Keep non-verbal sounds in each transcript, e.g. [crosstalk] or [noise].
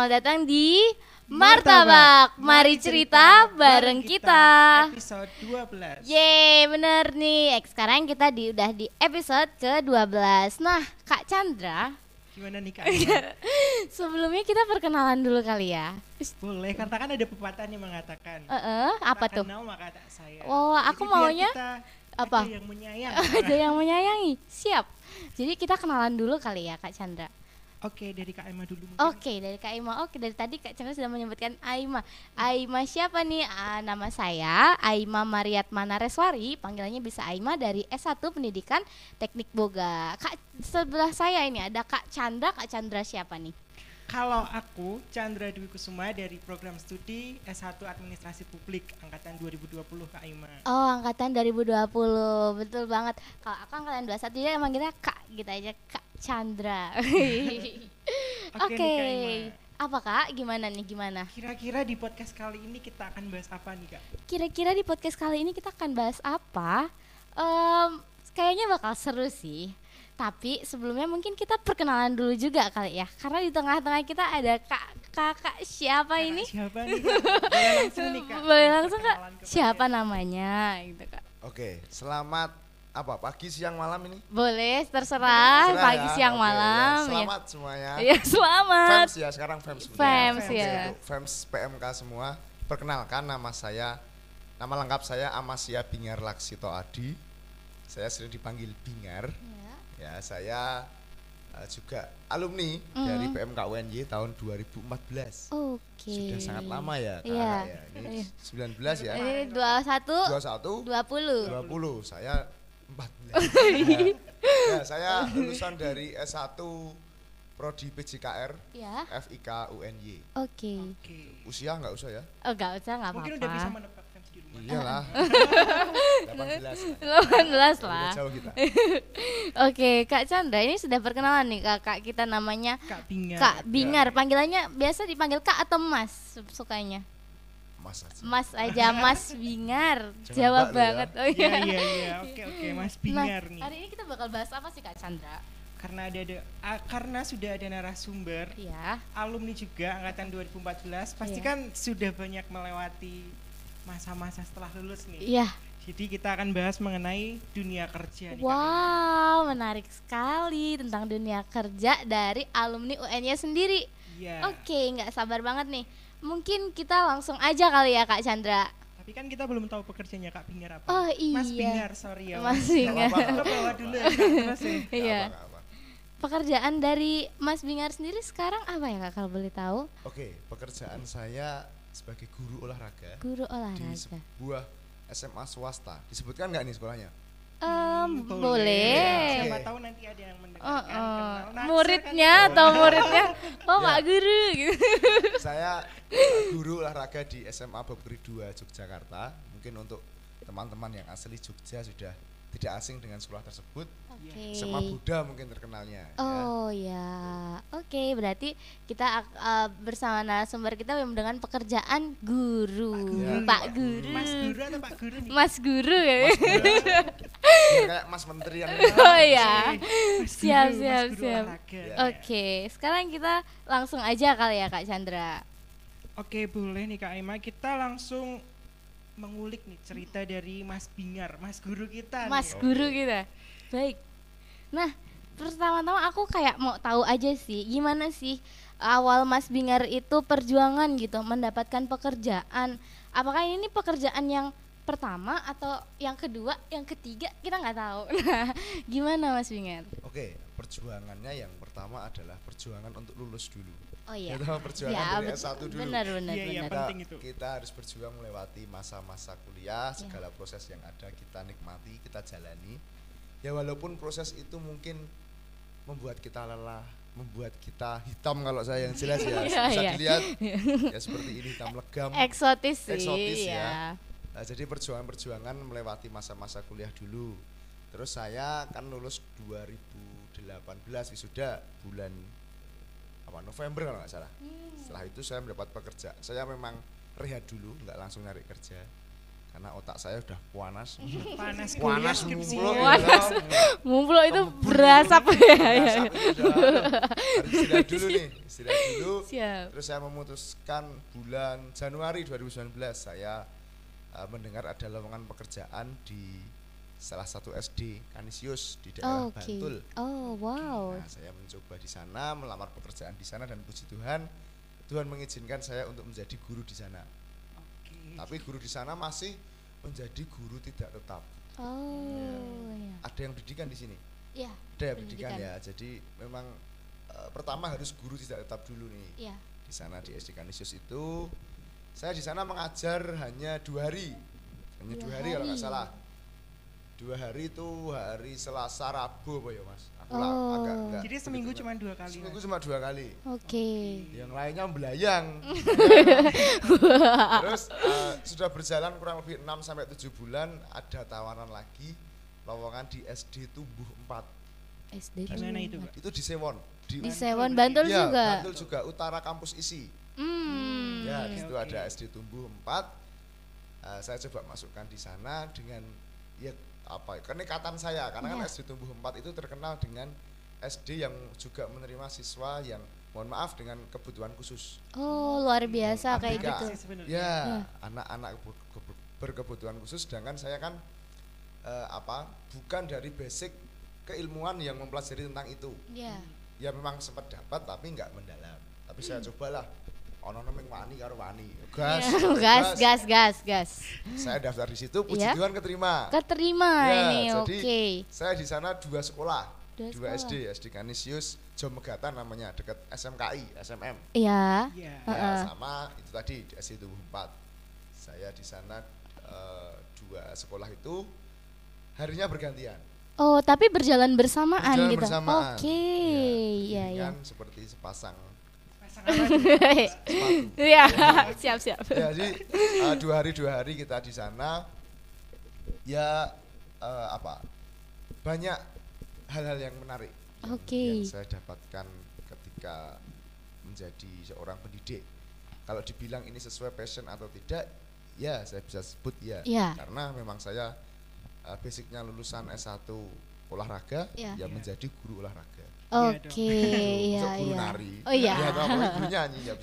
selamat datang di Martabak. Mari cerita bareng kita. Episode 12. Yeay, bener nih. Sekarang kita di udah di episode ke-12. Nah, Kak Chandra, Gimana nih Kak? [laughs] Sebelumnya kita perkenalan dulu kali ya. Boleh, karena kan ada pepatah yang mengatakan. Eh, eh, apa "Tak tuh? kenal maka tak sayang. Oh, aku Jadi maunya kita apa? Ada yang menyayang. [laughs] Ada yang menyayangi. Siap. Jadi kita kenalan dulu kali ya, Kak Chandra. Oke, dari Kak Emma dulu mungkin. Oke, dari Kak Aima. Oke, dari tadi Kak Chandra sudah menyebutkan Aima. Aima siapa nih? Ah, nama saya Aima Mariat Manareswari. Panggilannya bisa Aima dari S1 Pendidikan Teknik Boga. Kak sebelah saya ini ada Kak Chandra. Kak Chandra siapa nih? Kalau aku Chandra Dwi Kusuma dari program studi S1 Administrasi Publik angkatan 2020 Kak Ima. Oh, angkatan 2020. Betul banget. Kalau aku angkatan 21 dia manggilnya Kak gitu aja, Kak Chandra. [laughs] Oke. Nih, Ima. Apa Kak? Gimana nih? Gimana? Kira-kira di podcast kali ini kita akan bahas apa nih Kak? Kira-kira di podcast kali ini kita akan bahas apa? Em, kayaknya bakal seru sih. Tapi sebelumnya mungkin kita perkenalan dulu juga kali ya. Karena di tengah-tengah kita ada kak kakak siapa Kakak ini? Siapa nih Kak? [laughs] Boleh langsung nih Kak. Boleh langsung kak. Siapa namanya? Gitu kak. Oke, selamat apa pagi siang malam ini? Boleh terserah Serah pagi ya, siang oke, ya. malam ya. Selamat semuanya. Iya selamat. Fems ya sekarang Fems. Fems, ya. Fems PMK semua. Perkenalkan nama saya nama lengkap saya Amasya Bingar Laksito Adi. Saya sering dipanggil Bingar. Ya. Ya, saya eh, juga alumni Mm. dari PMK UNY tahun 2014. Oke. Sudah sangat lama ya, Kak. Iya. ya. Ini Iya. 19 ya. Ini dua satu 21 dua puluh. 20 saya 14 [laughs] ya, saya lulusan dari S1 Prodi PJKR Ya. FIK UNY Oke. Oke. usia nggak usah ya Oh gak usah nggak Mungkin udah bisa apa-apa. menebak rumah. Iyalah 18 18 lah. Jauh kita [laughs] Oke, Kak Chandra ini sudah perkenalan nih kakak kita namanya Kak Bingar. Kak Bingar. Panggilannya biasa dipanggil Kak atau Mas su- sukanya? mas aja Mas aja, Mas Bingar. Jawab ya. banget. Oh Iya iya. iya iya. Oke oke Mas Nah, Bingar nih. hari ini kita bakal bahas apa sih Kak Chandra? Karena ada, ada ah, karena sudah ada narasumber Iya. alumni juga angkatan 2014 pasti Iya. kan sudah banyak melewati masa-masa setelah lulus nih. Iya. Jadi kita akan bahas mengenai dunia kerja nih. Wow, menarik sekali tentang dunia kerja dari alumni UN-nya sendiri. Iya. Oke, nggak sabar banget nih. Mungkin kita langsung aja kali ya Kak Chandra. Tapi kan kita belum tahu pekerjaannya Kak Bingar apa. Oh Mas iya. Bingar, sorry ya. Mas Bingar. Kita bawa dulu ya terus ya. [laughs] Iya. Pekerjaan dari Mas Bingar sendiri sekarang apa ya Kak kalau boleh tahu? oke pekerjaan saya sebagai guru olahraga Guru di olahraga. sebuah SMA swasta disebutkan nggak nih sekolahnya Em, Hmm, boleh. Siapa Oke. tahu nanti ada yang Oh, mendengarkan. oh. kenal Natsir Muridnya kan. atau muridnya? Oh, Ya. Pak Guru gitu. [laughs] saya guru olahraga di SMA Babri 2 Yogyakarta. Mungkin untuk teman-teman yang asli Jogja sudah tidak asing dengan sekolah tersebut. Oke. SMA Buddha mungkin terkenalnya. ya. Oh ya, oke berarti kita uh, bersama narasumber kita memang dengan pekerjaan guru, Ya, Pak Pak Guru, Mas Guru atau Pak Guru nih? Mas Guru ya. Mas Buddha. Dia kayak Mas Menteri yang [laughs] Oh ya, Mas siap Guru, siap Mas Guru siap. Ya. Oke, sekarang kita langsung aja kali ya Kak Chandra. Oke boleh nih Kak Ima kita langsung mengulik nih cerita dari Mas Bingar, Mas Guru kita Mas nih. Guru kita. Baik. Nah, pertama-tama aku kayak mau tahu aja sih, gimana sih awal Mas Bingar itu perjuangan gitu mendapatkan pekerjaan. Apakah ini pekerjaan yang pertama atau yang kedua, yang ketiga kita nggak tahu. [laughs] Nah, gimana Mas Bingar? Oke, perjuangannya yang pertama adalah perjuangan untuk lulus dulu. Oh iya. Kita perjuangan Ya, dari S1 dulu. benar benar Iya, iya, benar. Kita, penting itu. kita harus berjuang melewati masa-masa Ya. kuliah, segala proses yang ada kita nikmati, kita jalani. Ya walaupun proses itu mungkin membuat kita lelah, membuat kita hitam kalau saya yang jelas ya. [laughs] Iya, Bisa iya. dilihat ya seperti ini hitam legam. Eksotis sih. Eksotis ya. ya. Nah, jadi perjuangan-perjuangan melewati masa-masa kuliah dulu. Terus saya kan lulus 2018 wisuda bulan apa November kalau nggak salah. Hmm. Setelah itu saya mendapat pekerjaan. Saya memang rehat dulu, nggak langsung nyari kerja. karena otak saya udah panas [laughs] Panas panas mulu Panas. Mumplo itu Kebun berasap ya. ya. Istirahat dulu nih istirahat dulu Siap. terus saya memutuskan bulan Januari 2019 saya uh, mendengar ada lowongan pekerjaan di salah satu SD Kanisius di daerah Oke. Bantul Oh, wow. Nah, saya mencoba di sana, melamar pekerjaan di sana dan puji Tuhan, Tuhan mengizinkan saya untuk menjadi guru di sana. Oke. Tapi guru di sana masih menjadi guru tidak tetap. Oh, ya. Ada yang pendidikan di sini. Ya, Ada yang pendidikan Pendidikan. ya. Jadi memang eh, pertama harus guru tidak tetap dulu nih. ya. Di sana di SD Kanisius itu saya di sana mengajar hanya dua hari. Hanya Dua dua, hari, kalau nggak hari. salah. Dua hari itu hari Selasa, Rabu apa ya mas? Aku lah Oh. agak enggak. Jadi seminggu cuma dua kali. Seminggu cuma dua kali. Oke. yang lainnya belayang. [laughs] Terus eh, sudah berjalan kurang lebih 6 sampai 7 bulan ada tawaran lagi lowongan di SD Tumbuh 4. SD Di mana tuh. itu, Pak? Itu di Sewon. Di Bantul Sewon. Bantul Ya, juga. Bantul juga utara kampus isi. Hmm. Ya, di situ oke. ada SD Tumbuh 4. Eh, saya coba masukkan di sana dengan ya apa ya, kenekatan saya karena kan Ya. SD Tumbuh 4 itu terkenal dengan SD yang juga menerima siswa yang mohon maaf dengan kebutuhan khusus. Oh, luar biasa kayak Abika. gitu. Ya, anak-anak kebu- berkebutuhan khusus sedangkan saya kan eh, apa? bukan dari basic keilmuan yang mempelajari tentang itu. Ya. Ya memang sempat dapat tapi nggak mendalam. Tapi saya cobalah ono nemeng wani karo wani. [laughs] Gas, gas, gas, gas, gas. Saya daftar di situ, puji Iya. Tuhan keterima. Keterima Ya, ini, jadi oke. Saya di sana dua sekolah, Dua dua, sekolah. SD, SD Kanisius, Jomegatan namanya, dekat SMKI, SMM. Iya. Iya. Ya, Heeh. sama itu tadi di SD Tubuh 4. Saya di sana eh, dua sekolah itu harinya bergantian. Oh, tapi berjalan bersamaan Berjalan gitu. bersamaan. Oke, Ya, iya, iya. kan seperti sepasang. Iya, siap, siap. ya, jadi eh, dua hari dua hari kita di sana ya eh, apa banyak hal-hal yang menarik yang- Oke. yang saya dapatkan ketika menjadi seorang pendidik kalau dibilang ini sesuai passion atau tidak ya saya bisa sebut ya Iya. karena memang saya eh, basicnya lulusan S1 olahraga Iya. ya Iya. menjadi guru olahraga Oke, iya, guru iya. nari Oh iya. ya apa, guru [laughs] nyanyi ya.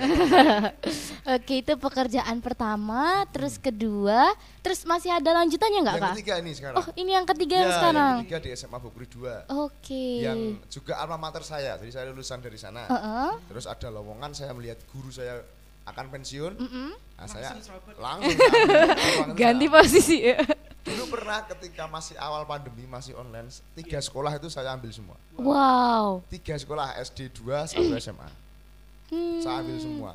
Oke, itu pekerjaan pertama, terus kedua, terus masih ada lanjutannya nggak, yang Kak? ketiga ini sekarang Oh, ini yang ketiga Ya, yang sekarang. yang ketiga di SMA Bogor 2 Oke. yang juga alma mater saya jadi saya lulusan dari sana Heeh. terus ada lowongan saya melihat guru saya akan pensiun Mm-mm. nah saya Langsung langsung. [laughs] Ganti Langsung posisi. Dulu pernah ketika masih awal pandemi masih online tiga sekolah itu saya ambil semua. Wow. tiga sekolah SD 2 satu SMA Hmm, saya ambil semua.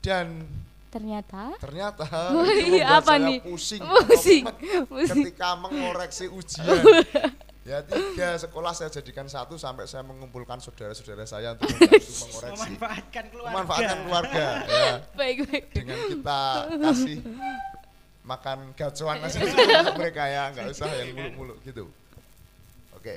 Dan Ternyata? ternyata Oh [laughs] itu iya, membuat apa saya nih? pusing. Pusing, ketika mengoreksi ujian. [laughs] Ya tiga sekolah saya jadikan satu sampai saya mengumpulkan saudara-saudara saya untuk membantu [laughs] mengoreksi. Memanfaatkan keluarga. memanfaatkan keluarga ya. Baik baik. dengan kita kasih makan gacuan nasi [laughs] mereka ya nggak usah yang muluk-muluk gitu oke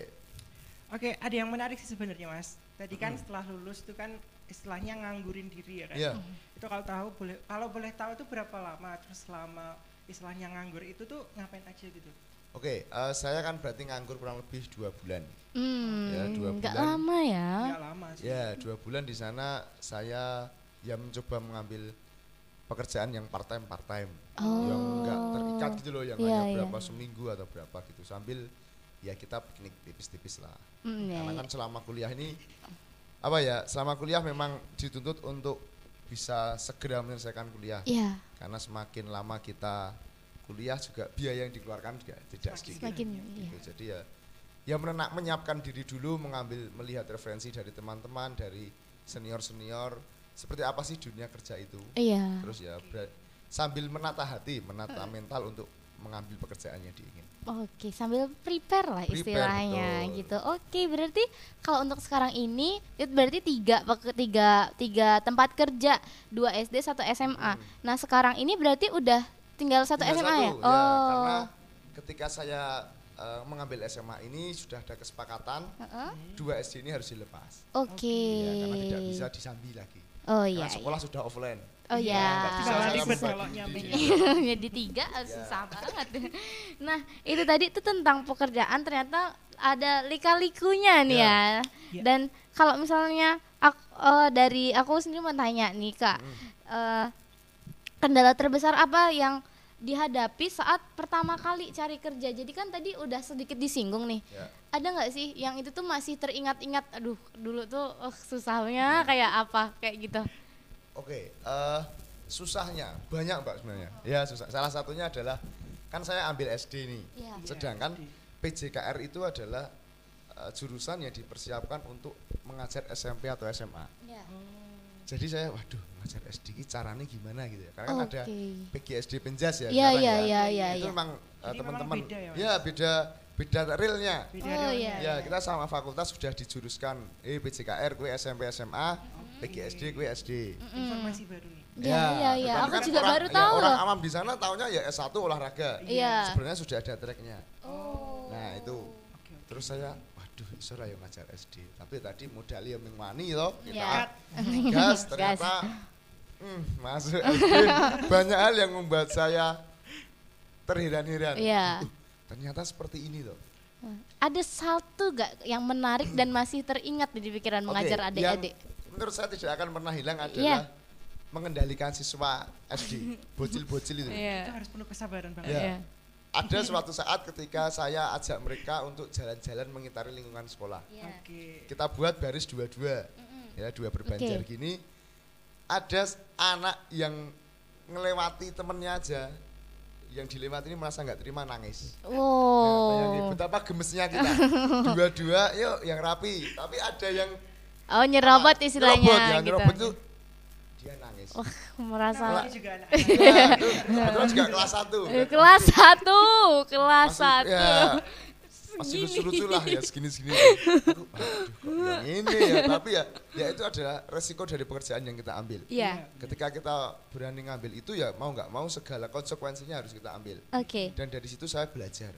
Oke, ada yang menarik sih sebenarnya Mas. Tadi kan setelah lulus itu kan istilahnya nganggurin diri ya kan. Iya. Itu kalau tahu boleh kalau boleh tahu itu berapa lama terus selama istilahnya nganggur itu tuh ngapain aja gitu. oke eh, saya kan berarti nganggur kurang lebih dua bulan Hmm, Ya, dua bulan. lama ya. Enggak lama sih. ya dua bulan di sana saya ya mencoba mengambil pekerjaan yang part time part time yang nggak terikat gitu loh yang Iya, hanya iya. berapa seminggu atau berapa gitu sambil ya kita piknik tipis-tipis lah Hmm, ya, karena ya. kan selama kuliah ini apa ya selama kuliah memang dituntut untuk bisa segera menyelesaikan kuliah Iya, karena semakin lama kita kuliah juga biaya yang dikeluarkan juga tidak sedikit semakin gitu. iya. jadi ya ya menenak menyiapkan diri dulu mengambil melihat referensi dari teman-teman dari senior senior seperti apa sih dunia kerja itu Iya. terus ya ber- sambil menata hati menata mental untuk mengambil pekerjaan yang diingin Oke, sambil prepare lah Prepare, istilahnya betul. gitu. Oke, berarti kalau untuk sekarang ini itu berarti tiga tiga tiga tempat kerja, dua SD, satu SMA. Nah sekarang ini berarti udah tinggal satu Hmm. Tinggal SMA ya? satu, Oh, karena ketika saya eh, mengambil SMA ini sudah ada kesepakatan Heeh. dua SD ini harus dilepas oke. ya, karena tidak bisa disambi lagi Oh Karena iya. sekolah sudah offline. Oh nggak iya. [laughs] bisa ribet kalau video. nyambinya. Jadi tiga eh, susah banget. [laughs] Nah itu tadi itu tentang pekerjaan ternyata ada lika-likunya nih Ya. ya. Ya. Dan kalau misalnya aku, eh, dari aku sendiri mau tanya nih kak, Hmm. eh, kendala terbesar apa yang dihadapi saat pertama kali cari kerja? Jadi kan tadi udah sedikit disinggung nih. Ya. Ada nggak sih yang itu tuh masih teringat-ingat? Aduh dulu tuh eh, susahnya kayak apa kayak gitu? Oke, eh, susahnya banyak mbak sebenarnya. Ya susah. Salah satunya adalah kan saya ambil SD nih. Iya. Sedangkan SD. PJKR itu adalah eh, jurusan yang dipersiapkan untuk mengajar SMP atau SMA. Ya. Jadi saya, waduh, mengajar SD ini caranya gimana gitu ya? Karena kan ada. PGSD Penjas ya. Iya sekarang iya ya. iya iya. Itu iya. memang teman-teman, beda ya, Mas? ya beda beda realnya. Beda Oh, realnya. iya. Ya kita sama fakultas sudah dijuruskan, eh PJKR, gue SMP SMA, PGSD, gue SD. Informasi baru nih. Iya iya iya. tetapi Aku kan juga orang- baru ya, tahu Orang loh. awam di sana taunya ya S1 olahraga. Iya. Sebenarnya sudah ada tracknya. Oh. Nah itu. Oke, oke. Terus saya, ra yo ngajar SD. Tapi tadi modalnya yang wani loh. Kita Ya. gas ternyata hmm, masuk SD. Banyak hal yang membuat saya terheran-heran. Iya. Uh, ternyata seperti ini loh. Ada satu gak yang menarik dan masih teringat di pikiran mengajar adik-adik? yang Menurut saya tidak akan pernah hilang adalah Iya. mengendalikan siswa SD, bocil-bocil itu. Itu harus penuh kesabaran banget. Ada suatu saat ketika saya ajak mereka untuk jalan-jalan mengitari lingkungan sekolah. Iya. Oke. Kita buat baris dua-dua, ya dua berbanjar Oke. gini. Ada anak yang ngelewati temennya aja, yang dilewati ini merasa nggak terima nangis. Ya, Oh. betapa gemesnya kita. [laughs] Dua-dua, yuk yang rapi. Tapi ada yang Oh nyerobot apa, istilahnya nyerobot, ya, gitu. nyerobot itu Wah, merasa Namanya juga anak Ya, kebetulan juga kelas 1. Eh, kelas satu, kelas masih, satu. ya, masih lucu-lucu lah ya segini-segini. Aduh, aduh, kok yang ini ya. Tapi ya, ya itu adalah resiko dari pekerjaan yang kita ambil. Iya. Ketika kita berani ngambil itu ya mau nggak mau segala konsekuensinya harus kita ambil. Oke. Dan dari situ saya belajar.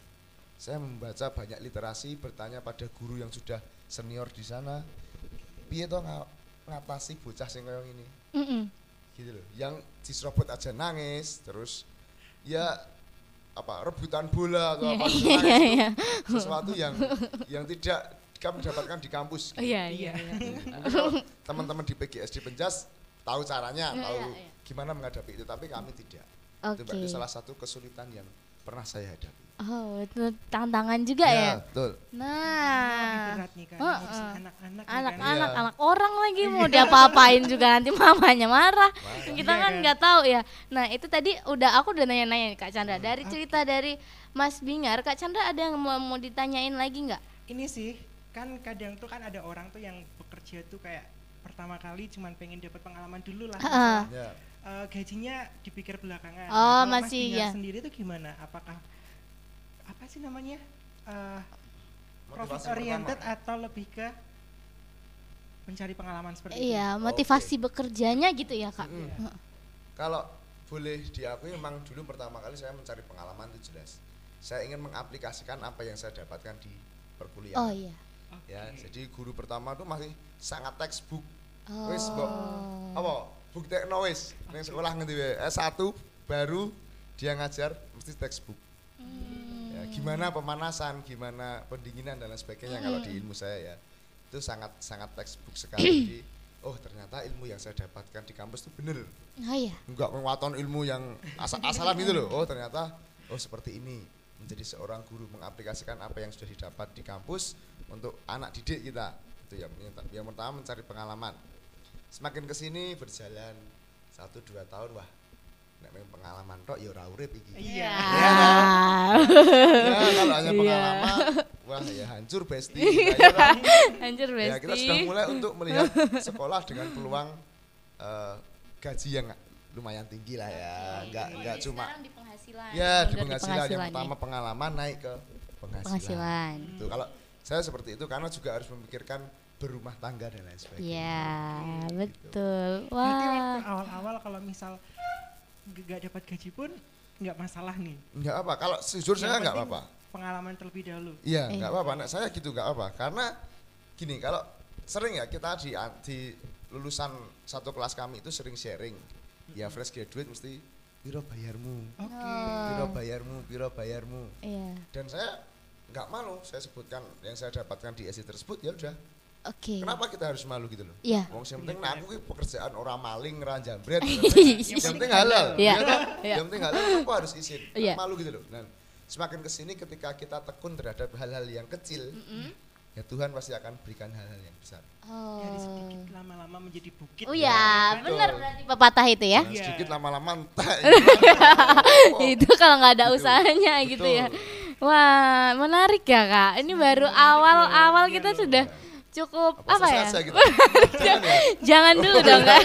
Saya membaca banyak literasi, bertanya pada guru yang sudah senior di sana. Piye toh ngatasi bocah sing ini? Mm-mm. Gitu loh yang diserobot aja nangis terus ya apa rebutan bola atau apa gitu iya, nangis itu iya. sesuatu yang yang tidak kami dapatkan di kampus Oh, Iya iya. iya. Teman-teman di PGSD Penjas tahu caranya Iya, tahu iya, iya. gimana menghadapi itu tapi kami tidak itu Oke. berarti salah satu kesulitan yang pernah saya hadapi Oh, itu tantangan juga ya. betul Lebih Nah, berat nih kan. Heeh. ngurusin anak-anak. ya kan? anak-anak, Iya. anak orang lagi mau diapa-apain juga nanti mamanya marah. Marah. Kita Iya kan kan? nggak tahu ya. Nah, itu tadi udah aku udah nanya-nanya Kak Chandra. Dari cerita dari Mas Bingar, Kak Chandra ada yang mau, mau ditanyain lagi nggak? Ini sih kan kadang tuh kan ada orang tuh yang bekerja tuh kayak pertama kali cuman pengen dapat pengalaman dulu lah. Ya eh, gajinya dipikir belakangan. Oh, kalau Mas masih, Bingar ya. sendiri tuh gimana? Apakah apa sih namanya? Eh, profit Motivasi oriented pertama. atau lebih ke mencari pengalaman seperti itu? Iya, motivasi bekerjanya gitu ya Kak. Mm. Heeh. Kalau boleh diakui memang dulu pertama kali saya mencari pengalaman itu jelas. Saya ingin mengaplikasikan apa yang saya dapatkan di perkuliahan. Oh iya. Ya, Oke. jadi guru pertama itu masih sangat textbook. Oh. Wis, Mbok. Apa? Buktekno wis ning sekolah ngendi wae. S1 baru dia ngajar mesti textbook. Hmm. Gimana pemanasan, gimana pendinginan dan lain sebagainya kalau di ilmu saya ya. Itu sangat sangat textbook sekali. [clears throat] Jadi, oh ternyata ilmu yang saya dapatkan di kampus itu bener Oh iya. enggak menguatkan ilmu yang asal-asalan [laughs] gitu loh. Oh ternyata oh seperti ini menjadi seorang guru mengaplikasikan apa yang sudah didapat di kampus untuk anak didik kita. Itu yang yang, yang pertama mencari pengalaman. Semakin ke sini berjalan satu dua tahun wah nek pengalaman tok ya ora urip iki. Iya. Ya kalau hanya Iya. pengalaman wah ya hancur besti. Ya kan? Anjir ya kita Besti. sudah mulai untuk melihat [laughs] sekolah dengan peluang eh, gaji yang lumayan tinggi lah ya nggak nggak Jadi cuma sekarang di penghasilan. ya di penghasilan yang penghasilan pertama ya. pengalaman naik ke penghasilan, Penghasilan. Itu kalau saya seperti itu karena juga harus memikirkan berumah tangga dan lain sebagainya Iya, Gitu. betul. Waktu Wah. awal-awal kalau misal g- gak dapat gaji pun nggak masalah nih. nggak apa kalau jujur saya nggak apa-apa Pengalaman terlebih dahulu. iya nggak apa-apa nah, saya gitu nggak apa karena gini kalau sering ya kita di di lulusan satu kelas kami itu sering sharing. Ya fresh graduate mesti piro bayarmu, Oke. Oh. piro bayarmu, piro bayarmu. Iya. Dan saya nggak malu, saya sebutkan yang saya dapatkan di SI tersebut ya udah. Oke. Kenapa kita harus malu gitu loh? Iya. Wong yang penting nah, aku ki pekerjaan orang maling, orang jambret. [laughs] yang Iya. penting halal. Iya. ya kan? Iya. Yang penting halal aku harus izin. Iya. Malu gitu loh. Dan semakin ke sini ketika kita tekun terhadap hal-hal yang kecil, ya Tuhan pasti akan berikan hal-hal yang besar. Oh. Dari sedikit lama-lama menjadi bukit. Oh ya ya, kan? benar berarti pepatah itu ya. Nah, Iya. sedikit lama-lama entah. [laughs] itu kalau nggak ada Gitu. usahanya gitu ya. Betul. Wah, menarik ya kak. Ini baru awal-awal Iya kita sudah cukup Apa, apa, ya? gitu. [laughs] Jangan ya. Jangan dulu dong kak.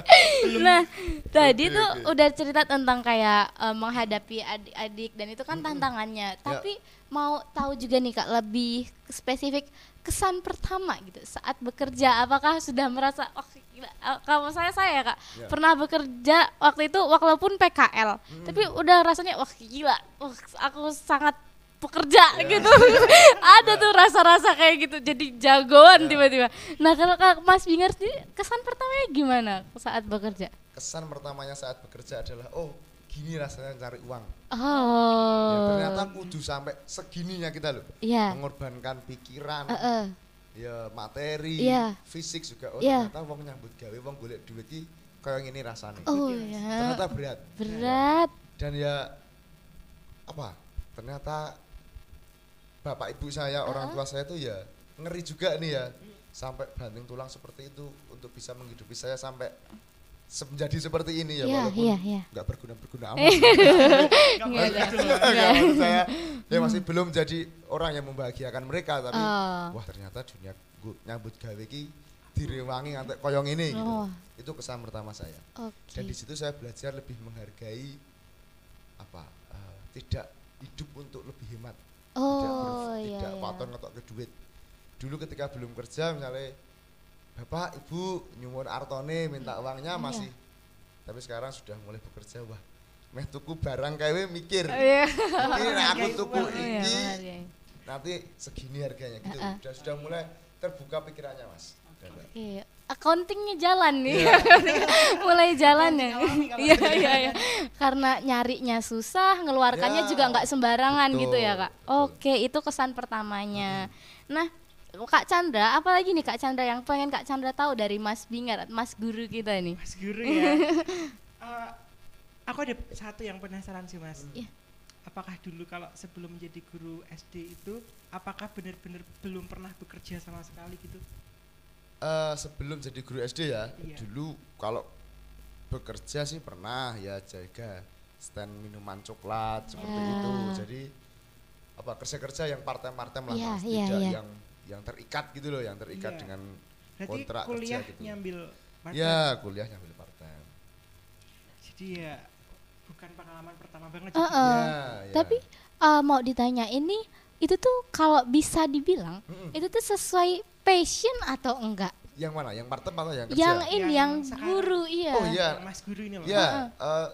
[laughs] nah, tadi Oke, tuh oke. udah cerita tentang kayak eh, menghadapi adik-adik dan itu kan tantangannya. Ya. Tapi mau tahu juga nih kak lebih spesifik kesan pertama gitu saat bekerja. Apakah sudah merasa oh. Eh, kalau saya saya kak Ya. pernah bekerja waktu itu walaupun PKL, tapi udah rasanya wah gila, wah aku sangat pekerja Ya. gitu. [laughs] Ada tuh rasa-rasa kayak gitu jadi jagoan Ya. tiba-tiba. Nah, kalau Kak Mas Bingar sendiri kesan pertamanya gimana saat bekerja? Kesan pertamanya saat bekerja adalah oh gini rasanya cari uang. Ya, Oh. ternyata kudu sampai segininya kita loh. Iya. Mengorbankan pikiran, Heeh. ya materi, Iya. fisik juga. Oh Iya. ternyata wong nyambut gawe, wong golek duit iki kayak gini rasanya. Oh Ternyata ya. berat. Berat. Dan ya apa? Ternyata bapak ibu saya, orang tua saya tuh ya ngeri juga nih ya. Sampai banting tulang seperti itu untuk bisa menghidupi saya sampai se- menjadi seperti ini ya Iya, walaupun iya, iya. nggak berguna-berguna [laughs] amat. Nggak Nggak gitu. Nggak. Enggak, maksud saya ya masih belum jadi orang yang membahagiakan mereka tapi Oh. wah ternyata dunia nyambut gawe ki direwangi ngantek koyong ini gitu. Oh. Itu kesan pertama saya. Oke. Dan di situ saya belajar lebih menghargai apa eh, tidak hidup untuk lebih hemat. Tidak Oh iya. tidak iya. paton ngetok ke duit. Dulu ketika belum kerja misalnya Bapak, Ibu nyuwun artone minta uangnya Iya. masih tapi sekarang sudah mulai bekerja wah meh tuku barang kayak mikir Iya. ini nek aku tuku Iya, iki menghargai. nanti segini harganya gitu dan sudah mulai terbuka pikirannya mas. Iya. Accountingnya jalan nih, Iya. [laughs] mulai jalan ya. kalau Iya iya iya. Karena nyarinya susah, ngeluarkannya Ya, juga nggak sembarangan gitu ya betul, kak. betul. Oke, itu kesan pertamanya. Nah, Kak Chandra, apalagi nih Kak Chandra yang pengen Kak Chandra tahu dari Mas Bingar, Mas Guru kita nih? Mas Guru [laughs] ya. Eh, aku ada satu yang penasaran sih Mas. Iya. Apakah dulu kalau sebelum menjadi guru SD itu, apakah benar-benar belum pernah bekerja sama sekali gitu? Eh, sebelum jadi guru SD ya Iya. dulu kalau bekerja sih pernah ya jaga stand minuman coklat seperti Ya. itu jadi apa kerja-kerja yang part-time-part-time lah Mas. iya, tidak iya. yang yang terikat gitu loh yang terikat Iya. dengan Berarti kontrak kuliah kerja gitu nyambil part-time. ya kuliah nyambil part-time Jadi ya bukan pengalaman pertama banget. Heeh. jadi Ya, ya. Tapi eh, mau ditanya ini, itu tuh kalau bisa dibilang, Mm-mm. itu tuh sesuai passion atau enggak? yang mana yang part-time atau yang kerja Yang ini, Yang yang sekarang. guru, iya. oh iya Mas Guru ini loh. Ya, eh,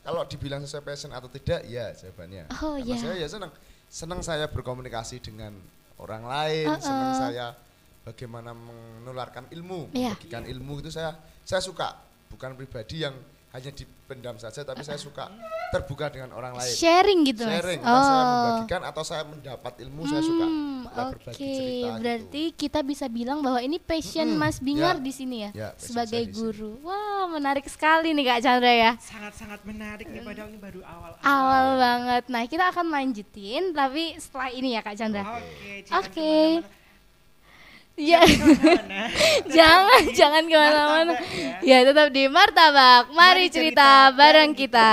kalau dibilang sesuai passion atau tidak, ya jawabannya. Oh, Karena ya. saya ya senang, senang saya berkomunikasi dengan orang lain, Uh-uh. senang saya bagaimana menularkan ilmu, Iya. membagikan ilmu itu saya saya suka. Bukan pribadi yang hanya dipendam saja, tapi saya suka terbuka dengan orang lain. Sharing gitu mas? Sharing, saya Oh. membagikan atau saya mendapat ilmu, saya suka. Hmm, Oke, berbagi cerita berarti gitu. kita bisa bilang bahwa ini passion Mm-mm, Mas Bingar ya. di sini ya, Ya, sebagai saya guru. Wah, menarik sekali nih Kak Chandra ya. Sangat-sangat menarik nih padahal ini baru awal. Awal banget. Nah, kita akan lanjutin tapi setelah ini ya Kak Chandra. Oke, jangan Oke. Ya, Ke mana-mana. [laughs] jangan jangan ke mana-mana. Ya, tetap di Martabak. Mari Mari cerita bareng kita.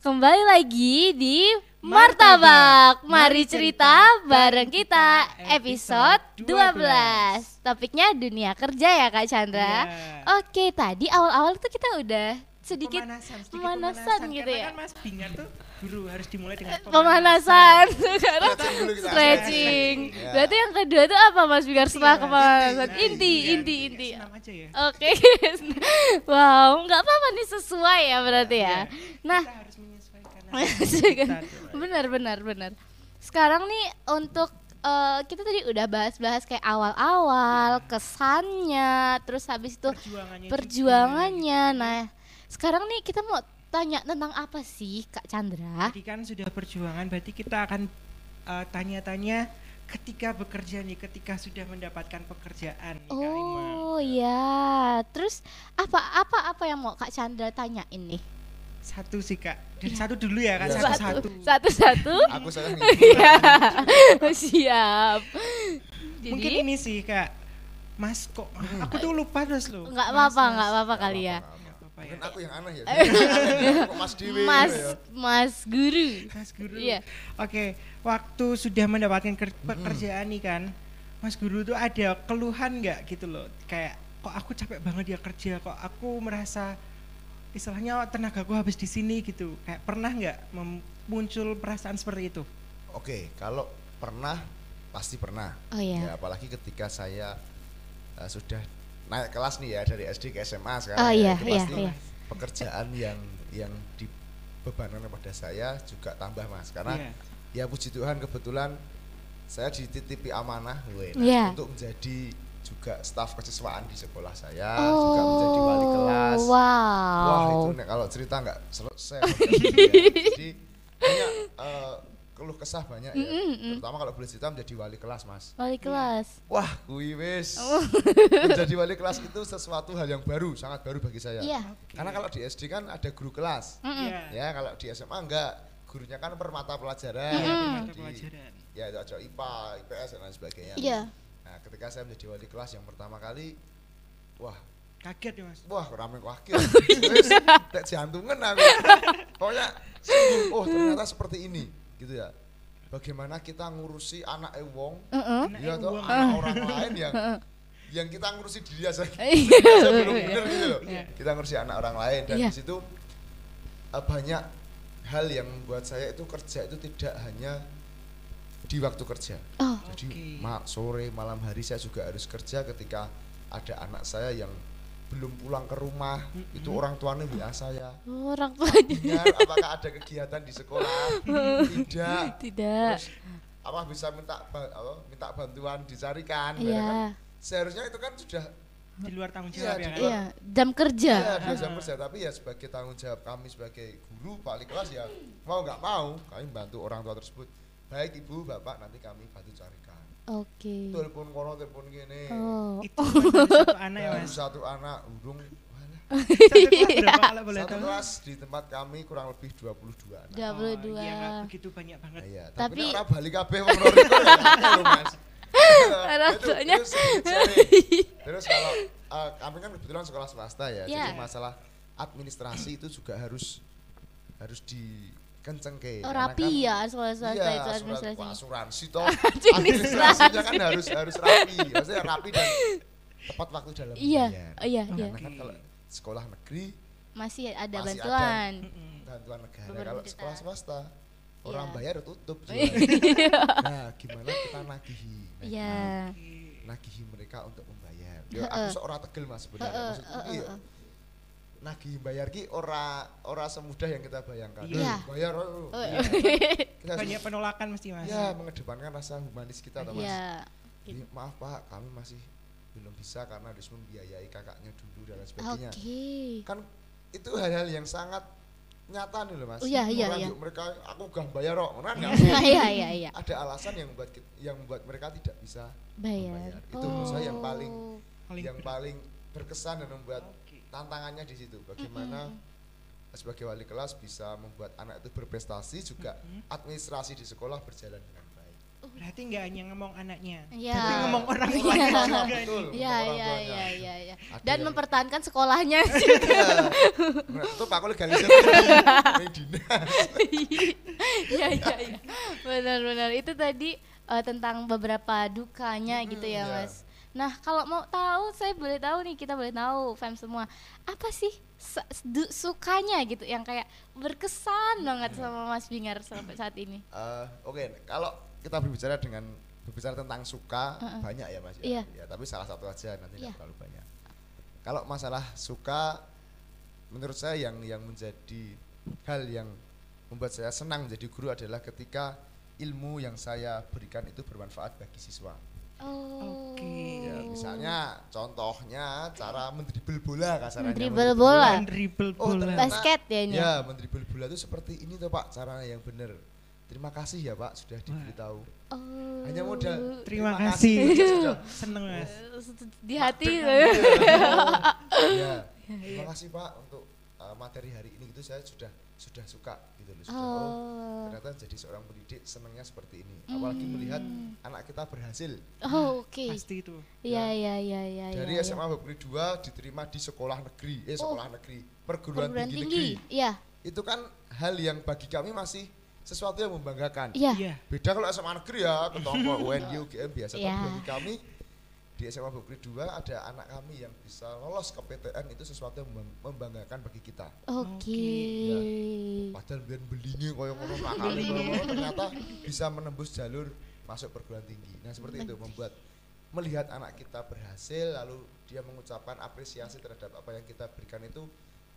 Kembali lagi di Martabak. Mari cerita bareng kita episode 12. Topiknya dunia kerja ya Kak Chandra. Iya. Oke, tadi awal-awal tuh kita udah sedikit pemanasan, sedikit pemanasan gitu Karena ya. kan Mas Bingar tuh guru harus dimulai dengan pemanasan sekarang [laughs] Stretching. Ya. Berarti yang kedua itu apa Mas Bigar setelah kepemanasan? inti. Inti, Iya, inti, iya, inti. senam aja ya Oke, [laughs] wow, nggak apa-apa nih sesuai ya berarti ya. Iya. Nah, kita harus menyesuaikan Menyesuaikan. kita tuh. [laughs] benar, benar, benar. Sekarang nih untuk eh, kita tadi udah bahas-bahas kayak awal-awal, kesannya, terus habis itu perjuangannya perjuangannya. Nah, sekarang nih kita mau tanya tentang apa sih Kak Chandra? Jadi kan sudah perjuangan, berarti kita akan uh, tanya-tanya ketika bekerja nih, ketika sudah mendapatkan pekerjaan nih. Oh ya, terus apa apa apa yang mau Kak Chandra tanyain nih? Satu sih kak, dari satu dulu ya kak, Iya. satu-satu. satu satu. Aku sayang [laughs] Iya, siap. Jadi Mungkin ini sih kak, Mas kok, aku tuh lupa terus loh. nggak Mas, apa-apa, nggak apa-apa kali ya. Ya. Mungkin aku yang aneh ya. [laughs] Mas Dewi Mas gitu ya. Mas Guru. Mas Guru. Iya. Oke, waktu sudah mendapatkan ker- pekerjaan nih kan, Mas Guru tuh ada keluhan nggak gitu loh, kayak kok aku capek banget ya kerja, kok aku merasa istilahnya tenagaku habis di sini gitu, kayak pernah nggak muncul perasaan seperti itu? Oke, kalau pernah pasti pernah. Oh iya. Ya, apalagi ketika saya uh, sudah naik kelas nih ya dari SD ke SMA sekarang. Oh ya, iya, itu iya, pasti iya. pekerjaan yang yang dibebankan kepada saya juga tambah Mas karena Iya. ya puji Tuhan kebetulan saya dititipi amanah weh, nah, Iya. untuk menjadi juga staf kesiswaan di sekolah saya juga menjadi wali Oh, kelas wow. wah itu nek kalau cerita nggak selesai ya. jadi banyak eh, keluh kesah banyak ya terutama kalau boleh cerita menjadi wali kelas mas Wali kelas. wah kui wis Oh. menjadi wali kelas itu sesuatu hal yang baru sangat baru bagi saya Iya. karena kalau di SD kan ada guru kelas Mm-mm. Iya. ya kalau di SMA enggak gurunya kan per mata pelajaran Iya, Jadi, pelajaran. ya itu ada IPA, IPS dan lain sebagainya. Iya. Nah, ketika saya menjadi wali kelas yang pertama kali, wah, Kaget ya mas. wah rame wakil. Terus tek jantungan aku. Pokoknya sungguh, oh ternyata seperti ini, gitu ya. Bagaimana kita ngurusi anak wong, Heeh. Anak ya toh, wong. anak orang lain yang yang kita ngurusi diri aja [laughs] Iya. Saya belum bener gitu loh. Iya. Kita ngurusi anak orang lain dan Iya. di situ eh, banyak hal yang membuat saya itu kerja itu tidak hanya di waktu kerja. Oh, Jadi Oke. ma- sore malam hari saya juga harus kerja ketika ada anak saya yang belum pulang ke rumah Mm-mm. itu orang tuanya WA saya orang tuanya apakah ada kegiatan di sekolah [laughs] tidak tidak. terus apa bisa minta apa, minta bantuan dicarikan ya kan? Iya. seharusnya itu kan sudah Di luar tanggung Iya, jawab ya kan. luar- Iya, jam kerja. Iya, jam kerja tapi ya sebagai tanggung jawab kami sebagai guru wali kelas ya mau nggak mau kami bantu orang tua tersebut. Baik ibu, bapak nanti kami bantu carikan. Oke. Telepon kono, telepon gini. Oh. Itu cuma satu anak ya mas. satu anak urung. [laughs] Satu kelas berapa kalau boleh Satu tahu? kelas di tempat kami kurang lebih 22 anak. Dua puluh Oh, dua. Iya begitu banyak banget. Nah, iya, Tapi- tapi ora bali kabeh wong loro iku ya lho, [laughs] Mas. Orang Itu- tuanya. itu. Terus kalau eh, kami kan kebetulan sekolah swasta ya, Iya. jadi masalah administrasi itu juga harus harus dikencengke. Oh, karena rapi kan- ya sekolah swasta iya, itu surat- administrasinya. wah, asuransi [laughs] toh. Administrasi. Administrasinya kan harus harus rapi. Maksudnya rapi dan tepat waktu dalam Iya, membayar. iya, Karena iya. kan kalau sekolah negeri Masih ada Masih ada. bantuan. Mm-mm. bantuan negara Beberapa kalau juta. sekolah swasta orang Iya. bayar tutup [laughs] Iya. nah gimana kita nagihi Nah, Iya. Oke. nagihi mereka untuk membayar ya, aku seorang tegel mas sebenarnya maksudku heeh, ki ya, heeh. Nagihi bayar ki ora ora semudah yang kita bayangkan Iya. Bayar oh, Oh, iya. Kita Banyak penolakan mesti mas. ya mengedepankan rasa humanis kita atau mas Iya. Jadi, maaf pak kami masih belum bisa karena harus membiayai kakaknya dulu dan lain sebagainya Oke. kan itu hal-hal yang sangat nyata nih loh mas Oh, iya, iya, Orang iya. yuk mereka aku gak bayar kok kan [laughs] nggak Iya, iya, iya. ada alasan yang membuat yang membuat mereka tidak bisa Bayar. membayar. Itu menurut saya yang paling Oh. Paling yang berat. paling berkesan dan membuat. Tantangannya di situ bagaimana sebagai wali kelas bisa membuat anak itu berprestasi juga Mm-mm. administrasi di sekolah berjalan dengan baik Berarti nggak hanya ngomong anaknya, Iya. tapi ngomong orang Iya. tuanya Betul, juga. betul, Iya, iya, iya, iya, iya. Ada Dan yang- mempertahankan sekolahnya. [laughs] Itu aku legalisir dinas. Iya, iya, iya. Benar-benar itu tadi eh, tentang beberapa dukanya Mm-mm, gitu ya, iya. Mas. Nah, kalau mau tahu, saya boleh tahu nih, kita boleh tahu, fam semua, apa sih sukanya gitu yang kayak berkesan banget sama Mas Bingar sampai saat ini? Eh, Oke, kalau kita berbicara dengan berbicara tentang suka Heeh. banyak ya mas Iya. ya. Tapi salah satu aja nanti Iya. nggak terlalu banyak. Kalau masalah suka, menurut saya yang yang menjadi hal yang membuat saya senang menjadi guru adalah ketika ilmu yang saya berikan itu bermanfaat bagi siswa. Oh. Oke. Ya, misalnya contohnya cara mendribel bola kasarnya. Mendribel mendribel bola. Dan dribble Oh, bola. ternyata- Basket ya ini. Ya, mendribel bola itu seperti ini tuh Pak, caranya yang benar. Terima kasih ya Pak sudah diberitahu. Oh. Hanya modal Terima kasih. aja [laughs] sudah. Seneng mas. di hati. [laughs] ya. Terima kasih Pak untuk uh, materi hari ini gitu saya sudah sudah suka gitu loh. Sudah, oh, Oh. ternyata jadi seorang pendidik senangnya seperti ini. Apalagi melihat anak kita berhasil Oh, oke. Pasti itu. Iya, iya, iya, iya. dari iya, SMA Bakri 2 diterima di sekolah negeri, eh sekolah negeri, perguruan, Perguruan tinggi, tinggi. negeri. Iya, Itu kan hal yang bagi kami masih sesuatu yang membanggakan. iya. Iya. Beda kalau SMA negeri ya, ketompo [laughs] UNY, UGM biasa. Iya. Tapi bagi kami di SMA Bukri 2 ada anak kami yang bisa lolos ke PTN itu sesuatu yang membang- membanggakan bagi kita. Oke. Ya. Padahal biar belingi koyo ngono nakal koyo ngono ternyata bisa menembus jalur masuk perguruan tinggi. Nah, seperti itu membuat melihat anak kita berhasil lalu dia mengucapkan apresiasi terhadap apa yang kita berikan itu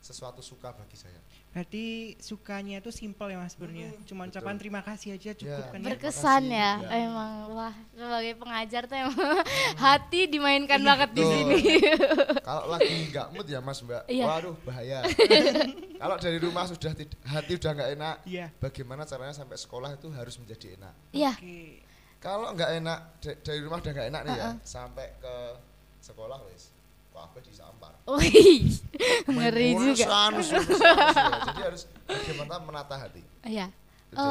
sesuatu suka bagi saya. Berarti sukanya itu simpel ya mas sebenarnya. Hmm, Cuma betul. ucapan terima kasih aja cukup Ya. kan ya. Berkesan makasih. ya, Ya. emang wah sebagai pengajar tuh emang [laughs] hati dimainkan banget di betul. sini. [laughs] Kalau lagi nggak mood ya Mas Mbak, Iya. waduh bahaya. [laughs] Kalau dari rumah sudah hati udah nggak enak, Iya. bagaimana caranya sampai sekolah itu harus menjadi enak. Iya, Oke. Kalau nggak enak da- dari rumah udah nggak enak nih ya, sampai ke sekolah wes, kok apa disampar. wih, ngeri juga. ya. [laughs] Jadi harus bagaimana menata hati. Iya. Oh,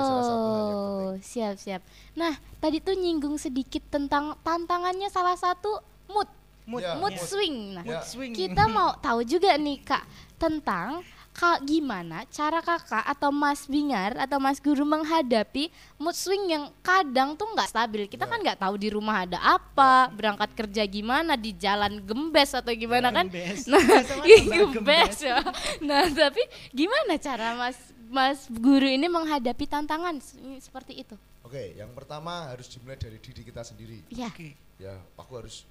penting. siap siap. Nah, tadi tuh nyinggung sedikit tentang tantangannya salah satu mood, Mood, Ya, mood ya. swing. Nah, Ya. swing. kita mau tahu juga nih kak tentang kak gimana cara kakak atau Mas Bingar atau Mas Guru menghadapi mood swing yang kadang tuh nggak stabil. Kita Ya. kan nggak tahu di rumah ada apa, berangkat kerja gimana, di jalan gembes atau gimana kan? Gembes. Nah, tambah [laughs] gembes ya. Nah, tapi gimana cara Mas Mas Guru ini menghadapi tantangan seperti itu? Oke, yang pertama harus dimulai dari diri kita sendiri. Iya. Oke. Ya, aku harus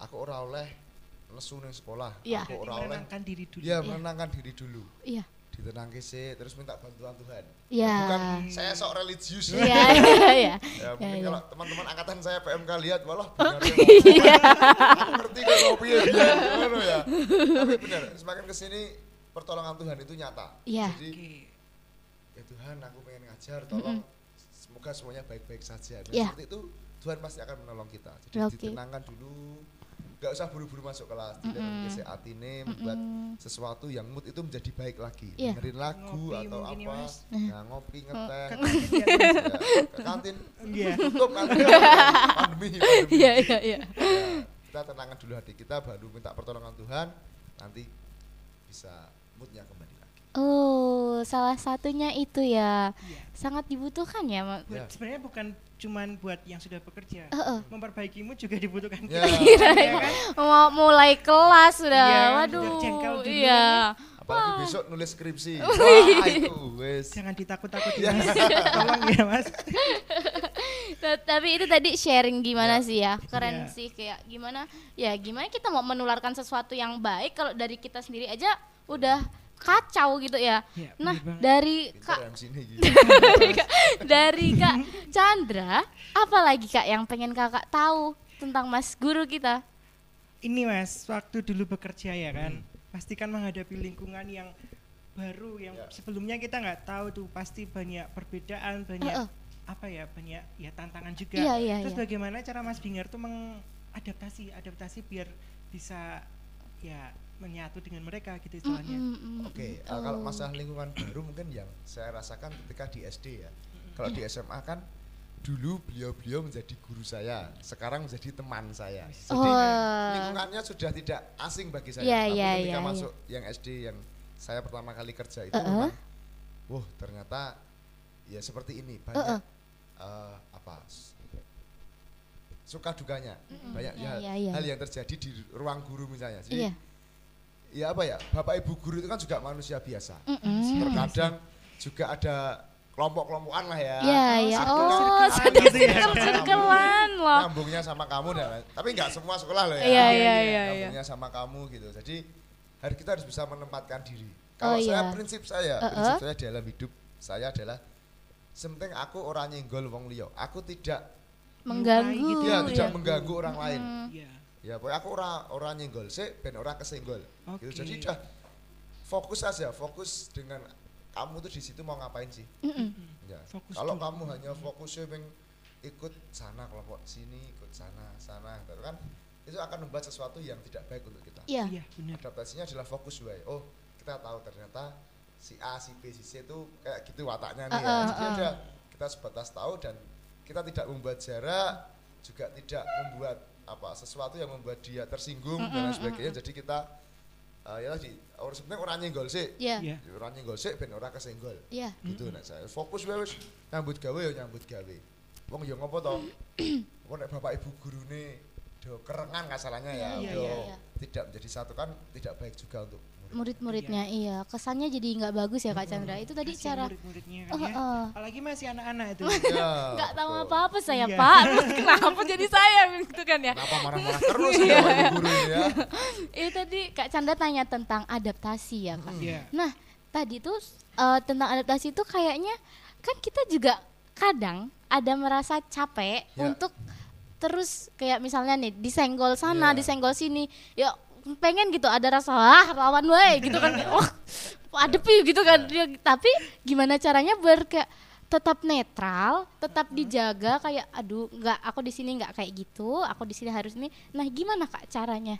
aku ora oleh nesu ning sekolah. Iya. Aku Jadi ora oleh menenangkan diri dulu. ya menenangkan diri dulu. Iya. ditenangke sih terus minta bantuan Tuhan. Iya. Bukan saya sok religius. Iya, [laughs] iya, iya. Ya, mungkin iya. kalau teman-teman angkatan saya PMK lihat walah benar Iya. ngerti kok kopi ya dia ngono ya. Tapi benar, semakin ke sini pertolongan Tuhan itu nyata. Iya. Jadi ya Tuhan aku pengen ngajar tolong semoga semuanya baik-baik saja. Nah, Iya. seperti itu Tuhan pasti akan menolong kita. Jadi Oke. ditenangkan dulu. Gak usah buru-buru masuk kelas, tidak mm atine membuat Mm-mm. sesuatu yang mood itu menjadi baik lagi. Iya. Dengerin lagu Ngopi atau ya, apa, Mas. nah, ngopi, ngeteh, ya, ke kantin Iya. tutup kantin [laughs] pandemi. Iya, iya, iya. Ya, kita tenangkan dulu hati kita baru minta pertolongan Tuhan nanti bisa moodnya kembali lagi Oh, salah satunya itu ya. Iya. Sangat dibutuhkan ya. Ya. Sebenarnya bukan cuman buat yang sudah bekerja. Heeh. Memperbaikimu juga dibutuhkan. Ya. [laughs] Iya kan? Mau mulai kelas sudah. Iya, Waduh. biar jengkel dulu Iya. apalagi besok nulis skripsi [laughs] wah itu wes Jangan ditakut-takuti Iya. mas. Tolong ya mas. [laughs] Ta- Tapi itu tadi sharing gimana Ya. sih ya? Keren Iya. sih kayak gimana? Ya gimana kita mau menularkan sesuatu yang baik kalau dari kita sendiri aja udah kacau gitu ya. Iya, Nah, [laughs] dari Kak ya sini gitu dari Kak Chandra, apa lagi Kak yang pengen Kakak tahu tentang Mas Guru kita? Ini mas, waktu dulu bekerja ya kan, Hmm. pasti kan menghadapi lingkungan yang baru yang Ya. sebelumnya kita nggak tahu tuh pasti banyak perbedaan banyak Heeh. apa ya banyak ya tantangan juga. Iya, iya, Terus iya. bagaimana cara Mas Bingar tuh mengadaptasi adaptasi biar bisa ya menyatu dengan mereka gitu istilahnya. Mm, mm, mm, oke mm. uh, kalau Oh. masalah lingkungan baru mungkin yang saya rasakan ketika di SD ya kalau di SMA kan dulu beliau-beliau menjadi guru saya sekarang menjadi teman saya jadi Oh. lingkungannya sudah tidak asing bagi saya Iya, tapi iya, ketika iya, iya. masuk yang SD yang saya pertama kali kerja itu Uh-uh. memang wah ternyata ya seperti ini banyak Uh-uh. eh, apa s- suka dukanya banyak Iya, hal, iya, iya. hal yang terjadi di ruang guru misalnya jadi Iya. Ya apa ya bapak ibu guru itu kan juga manusia biasa Mm-mm. terkadang juga ada kelompok-kelompokan lah ya Iya, iya. Satu Oh, sudah gitu ya. loh. nyambungnya sama kamu dan lain- tapi nggak semua sekolah loh ya Iya, iya, iya, iya. nyambungnya sama kamu gitu jadi hari kita harus bisa menempatkan diri kalau Oh, saya iya. prinsip saya Uh-uh. prinsip saya dalam hidup saya adalah sementing aku orang nyenggol wong liya aku tidak Mengganggu. gitu ya, ya. tidak mengganggu orang lain Mm. Ya pokoknya aku orang orang nyenggol sih ben orang kesenggol gitu Oke. jadi udah fokus aja fokus dengan kamu tuh di situ mau ngapain sih Mm-mm. Ya. Kalau dulu. kamu hanya fokusnya pengen ikut sana kelompok sini, ikut sana, sana, gitu kan itu akan membuat sesuatu yang tidak baik untuk kita. Iya. Iya, benar. Adaptasinya adalah fokus wae. Oh, kita tahu ternyata si A, si B, si C itu kayak gitu wataknya nih Uh, ya. uh, Jadi uh. ada kita sebatas tahu dan kita tidak membuat jarak, juga tidak membuat apa sesuatu yang membuat dia tersinggung dan lain sebagainya. Jadi kita eh, ya tadi orang sebenarnya orang nyenggol sih. Iya. Iya. Orang nyenggol sih ben ora kesenggol Iya. gitu nek saya fokus wae wis nyambut gawe ya nyambut gawe wong ya ngopo to [clears throat] wong nek bapak ibu gurune do kerengan kasalahnya ya Iya, do iya, iya. tidak menjadi satu kan tidak baik juga untuk Murid-muridnya iya. Kesannya jadi nggak bagus ya Kak Chandra. Itu tadi Kasihan cara murid-muridnya kan Oh, ya. oh. Apalagi masih anak-anak itu. [laughs] ya, nggak tahu apa-apa saya Iya. Pak. Terus [laughs] kenapa jadi saya gitu kan ya? kenapa marah-marah terus ya bapak ibu guru ini ya [laughs] Itu tadi Kak Chandra tanya tentang adaptasi ya Kak. Iya. Nah, tadi tuh eh, tentang adaptasi itu kayaknya kan kita juga kadang ada merasa capek Ya. untuk terus kayak misalnya nih disenggol sana, Ya. disenggol sini. Ya pengen gitu ada rasa ah lawan wae gitu kan. Wah, [laughs] adepi gitu kan. Ya, tapi gimana caranya biar kayak tetap netral, tetap dijaga kayak aduh nggak aku di sini nggak kayak gitu, aku di sini harus ini. Nah, gimana Kak caranya?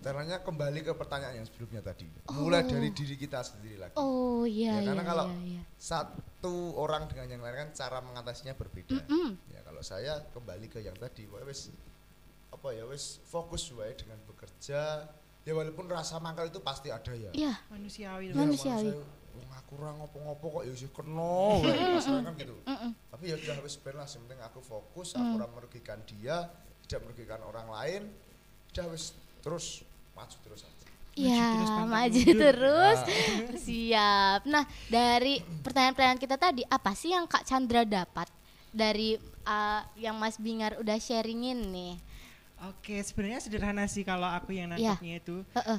caranya kembali ke pertanyaan yang sebelumnya tadi mulai dari diri kita sendiri lagi Oh iya Ya, karena iya, kalau iya, iya. satu orang dengan yang lain kan cara mengatasinya berbeda Mm-mm. ya kalau saya kembali ke yang tadi wae wis apa ya wis fokus wae dengan bekerja ya walaupun rasa mangkal itu pasti ada ya Iya. Manusiawi. Ya, Manusiawi. manusia, wong aku ora ngopo-ngopo kok ya isih kena kan gitu tapi ya udah wis ben lah penting aku fokus aku ora merugikan dia tidak merugikan orang lain udah wis terus maju terus aja Ya, pantang maju terus. Nah. [laughs] Siap. Nah, dari pertanyaan-pertanyaan kita tadi, apa sih yang Kak Chandra dapat dari uh, yang Mas Bingar udah sharingin nih? Oke, sebenarnya sederhana sih kalau aku yang Iya. nangkepnya itu. Heeh.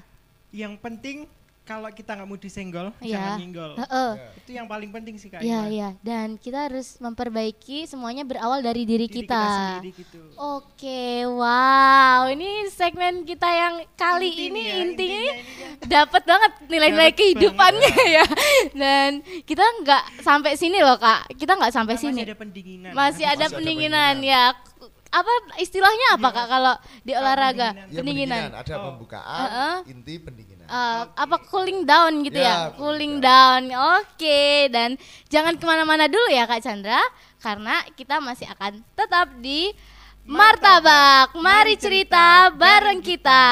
Yang penting kalau kita nggak mau disenggol, Iya. jangan nyenggol. Heeh. Ya. Itu yang paling penting sih kak. Iya, Ima. iya. Dan kita harus memperbaiki semuanya berawal dari diri, Diri kita. sendiri gitu. Oke, wow. Ini segmen kita yang kali Inti ini ya, intinya intinya ini kan. dapat banget nilai-nilai kehidupannya ya. [laughs] Dan kita nggak sampai sini loh kak. Kita nggak sampai Nah, sini. Masih ada pendinginan. Masih ada Masih ada pendinginan pendinginan. ya. Apa istilahnya apa Iya. kak kalau di olahraga? pendinginan. ya Pendinginan. pendinginan ada Oh. pembukaan Heeh. inti pendinginan Eh, apa cooling down gitu ya? Ya, Cooling cooling down. Oke, dan jangan ke mana-mana dulu ya Kak Chandra, karena kita masih akan tetap di Martabak. Mari cerita bareng kita.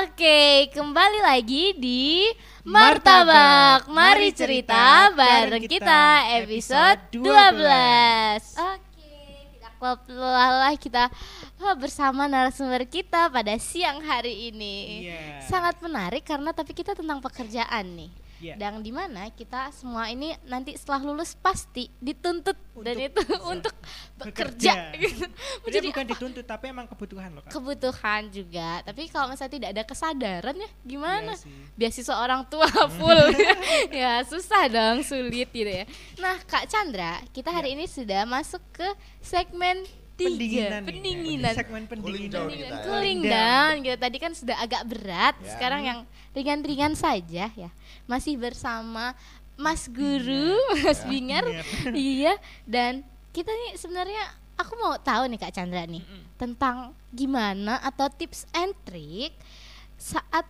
Oke, kembali lagi di Martabak. Mari cerita bareng kita episode 12. Oke, tidak lelah kita oh, bersama narasumber kita pada siang hari ini. Iya. Sangat menarik karena tapi kita tentang pekerjaan nih. Iya. Dan di mana kita semua ini nanti setelah lulus pasti dituntut dan Untuk itu bisa [laughs] untuk bekerja. bekerja. gitu. Jadi bukan dituntut tapi emang kebutuhan loh kak. kebutuhan juga. Tapi kalau misalnya tidak ada kesadaran ya gimana? Sih. Beasiswa orang tua [laughs] full. [laughs] ya susah dong, sulit gitu ya. Nah, Kak Chandra, kita hari ini sudah masuk ke segmen tiga Pendinginan. pendinginan. Segmen Cooling pendinginan. down Pendinginan, kita ya. cooling Down. down gitu. Tadi kan sudah agak berat, Ya. sekarang yang ringan-ringan saja ya. Masih bersama Mas Guru, [laughs] Mas Bingar. Bingar. [laughs] iya, dan kita nih sebenarnya aku mau tahu nih Kak Chandra nih tentang gimana atau tips and trick saat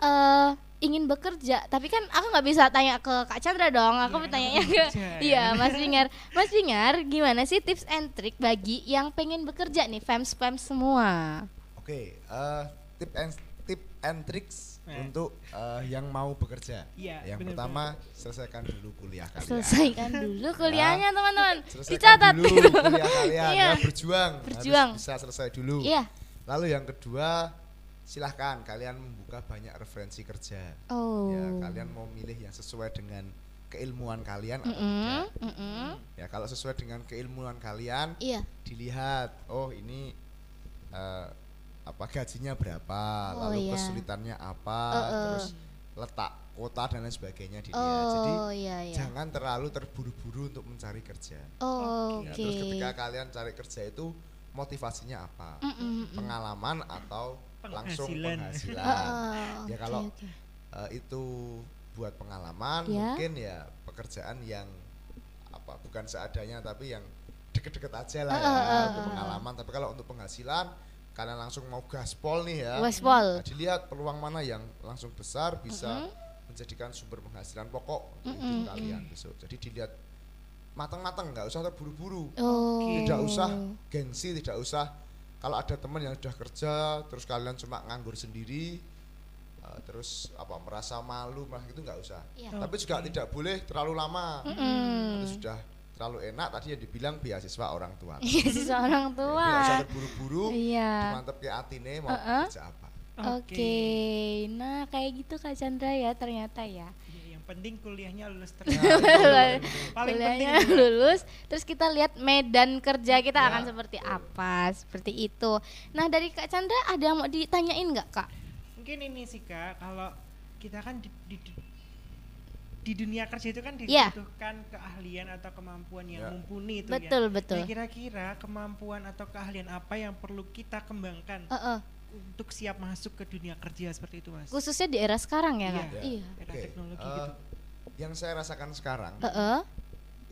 eh, ingin bekerja. Tapi kan aku nggak bisa tanya ke Kak Chandra dong. Aku Iya, bertanya kamu ke bekerja, iya ya. [laughs] Mas Bingar. Mas Bingar, gimana sih tips and trick bagi yang pengen bekerja nih, fans fans semua? Oke, eh, tip and tip and tricks Eh. untuk eh, yang mau bekerja. Iya, yang bener, pertama selesaikan dulu kuliah kalian. Selesaikan dulu kuliahnya teman-teman. Selesaikan Dicatat. dulu kuliah kalian [laughs] Iya. ya berjuang, Berjuang. harus bisa selesai dulu. Iya. Lalu yang kedua silahkan kalian membuka banyak referensi kerja. Oh. Ya kalian mau milih yang sesuai dengan keilmuan kalian atau Mm-mm, tidak. mm-mm. Ya kalau sesuai dengan keilmuan kalian Iya. dilihat oh ini eh, apa gajinya berapa, Oh, lalu iya. kesulitannya apa, Uh-uh. terus letak kota dan lain sebagainya dilihat. Oh, Jadi iya iya. jangan terlalu terburu-buru untuk mencari kerja. Oh, Ya, oke. terus ketika kalian cari kerja itu motivasinya apa? Mm-mm, mm-mm. Pengalaman atau langsung Penghasilan. penghasilan? Oh, ya kalau eh, itu buat pengalaman Ya. mungkin ya pekerjaan yang apa bukan seadanya tapi yang deket-deket aja lah Ah, ya ah, untuk pengalaman tapi kalau untuk penghasilan kalian langsung mau gaspol nih ya Westpol. Nah, dilihat peluang mana yang langsung besar bisa Mm-mm. menjadikan sumber penghasilan pokok untuk Mm-mm, hidup kalian besok jadi dilihat matang-matang nggak usah terburu-buru Oh. tidak usah gengsi tidak usah kalau ada teman yang sudah kerja terus kalian cuma nganggur sendiri eh, terus apa merasa malu malah gitu nggak usah Iya. tapi juga tidak boleh terlalu lama Mm-mm. itu sudah terlalu enak tadi yang dibilang beasiswa orang tua [laughs] Iya, seorang Jadi tua. usah terburu-buru Iya. mantep ke atine mau Uh-uh. kerja apa Oke. Nah, kayak gitu Kak Chandra ya ternyata ya. Iya, yang penting kuliahnya lulus terus. [laughs] Paling Kuliahnya penting juga. lulus, terus kita lihat medan kerja kita Ya, akan seperti apa, seperti itu. Nah, dari Kak Chandra ada yang mau ditanyain nggak Kak? Mungkin ini sih kak, kalau kita kan di, di, di dunia kerja itu kan Iya. dibutuhkan keahlian atau kemampuan yang Ya. mumpuni itu Betul, ya. betul. Nah, kira-kira kemampuan atau keahlian apa yang perlu kita kembangkan Heeh. untuk siap masuk ke dunia kerja seperti itu mas? Khususnya di era sekarang ya Iya. Kak? Ya. Iya. Era Oke, teknologi eh, gitu. yang saya rasakan sekarang Heeh.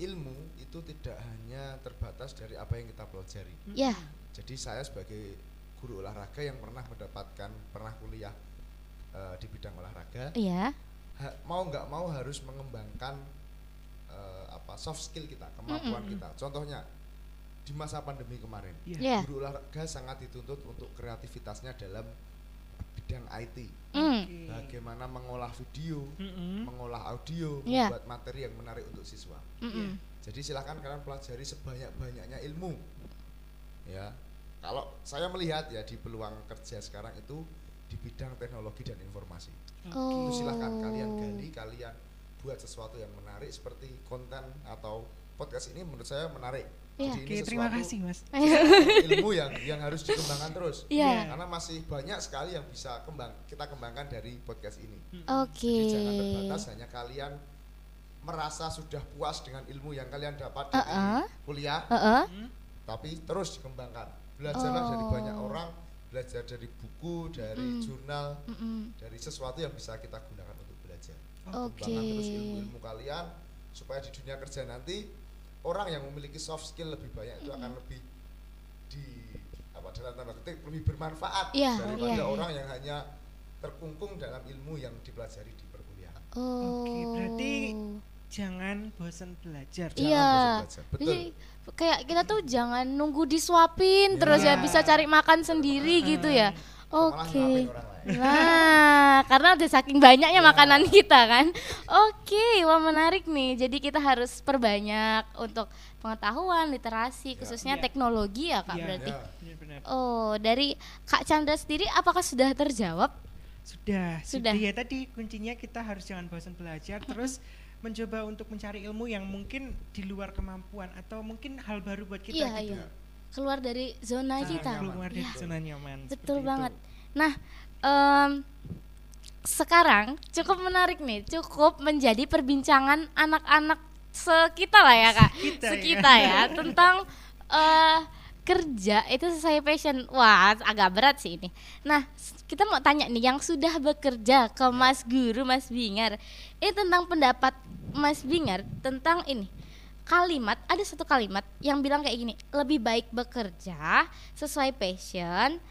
ilmu itu tidak hanya terbatas dari apa yang kita pelajari Ya. Jadi saya sebagai guru olahraga yang pernah mendapatkan pernah kuliah eh, di bidang olahraga, Iya. Ha- mau nggak mau harus mengembangkan eh, apa soft skill kita, kemampuan Mm-mm. kita. Contohnya di masa pandemi kemarin, Iya. Ya. guru olahraga sangat dituntut untuk kreativitasnya dalam bidang IT. Hmm. Oke. Bagaimana mengolah video, Mm-mm. mengolah audio, Iya. membuat materi yang menarik untuk siswa. Mm-mm. Jadi silahkan kalian pelajari sebanyak-banyaknya ilmu. Ya, kalau saya melihat ya di peluang kerja sekarang itu di bidang teknologi dan informasi. Oh. Itu silahkan kalian gali, kalian buat sesuatu yang menarik seperti konten atau podcast ini menurut saya menarik. Iya. Jadi Oke, ini terima kasih mas. ilmu yang yang harus dikembangkan terus. Iya. Karena masih banyak sekali yang bisa kembang kita kembangkan dari podcast ini. Oke. Jadi jangan terbatas hanya kalian merasa sudah puas dengan ilmu yang kalian dapat dari Uh-uh. kuliah, Heeh. Hmm? tapi terus dikembangkan. Belajarlah dari Oh. banyak orang, belajar dari buku, dari Mm. jurnal, Mm-mm. dari sesuatu yang bisa kita gunakan untuk belajar. Oke. Kembangkan terus ilmu-ilmu kalian supaya di dunia kerja nanti orang yang memiliki soft skill lebih banyak itu akan lebih di apa dalam tanda petik lebih bermanfaat Iya, daripada iya, iya. orang yang hanya terkungkung dalam ilmu yang dipelajari di perkuliahan. Oh. Oke, berarti jangan bosan belajar. Jangan Iya. bosan belajar. Betul. Jadi kayak kita tuh jangan nunggu disuapin terus ya Iya. bisa cari makan sendiri gitu ya. Oke. lain. Nah, [laughs] karena udah saking banyaknya makanan kita kan. Oke, wah menarik nih. Jadi kita harus perbanyak untuk pengetahuan, literasi, khususnya Iya. teknologi ya Kak Iya. berarti. Ya. Oh, dari Kak Chandra sendiri apakah sudah terjawab? Sudah, Sudah. sudah. Ya tadi kuncinya kita harus jangan bosan belajar, terus mencoba untuk mencari ilmu yang mungkin di luar kemampuan atau mungkin hal baru buat kita Iya, gitu. iya. Keluar dari zona Nah, kita. Keluar dari Iya. zona nyaman. Betul banget. itu. Nah, em, sekarang cukup menarik nih, cukup menjadi perbincangan anak-anak sekita lah ya kak, Sekita ya. sekita ya tentang eh, kerja itu sesuai passion. Wah, agak berat sih ini. Nah, kita mau tanya nih, yang sudah bekerja ke Mas Guru, Mas Bingar, ini tentang pendapat Mas Bingar tentang ini. Kalimat ada satu kalimat yang bilang kayak gini lebih baik bekerja sesuai passion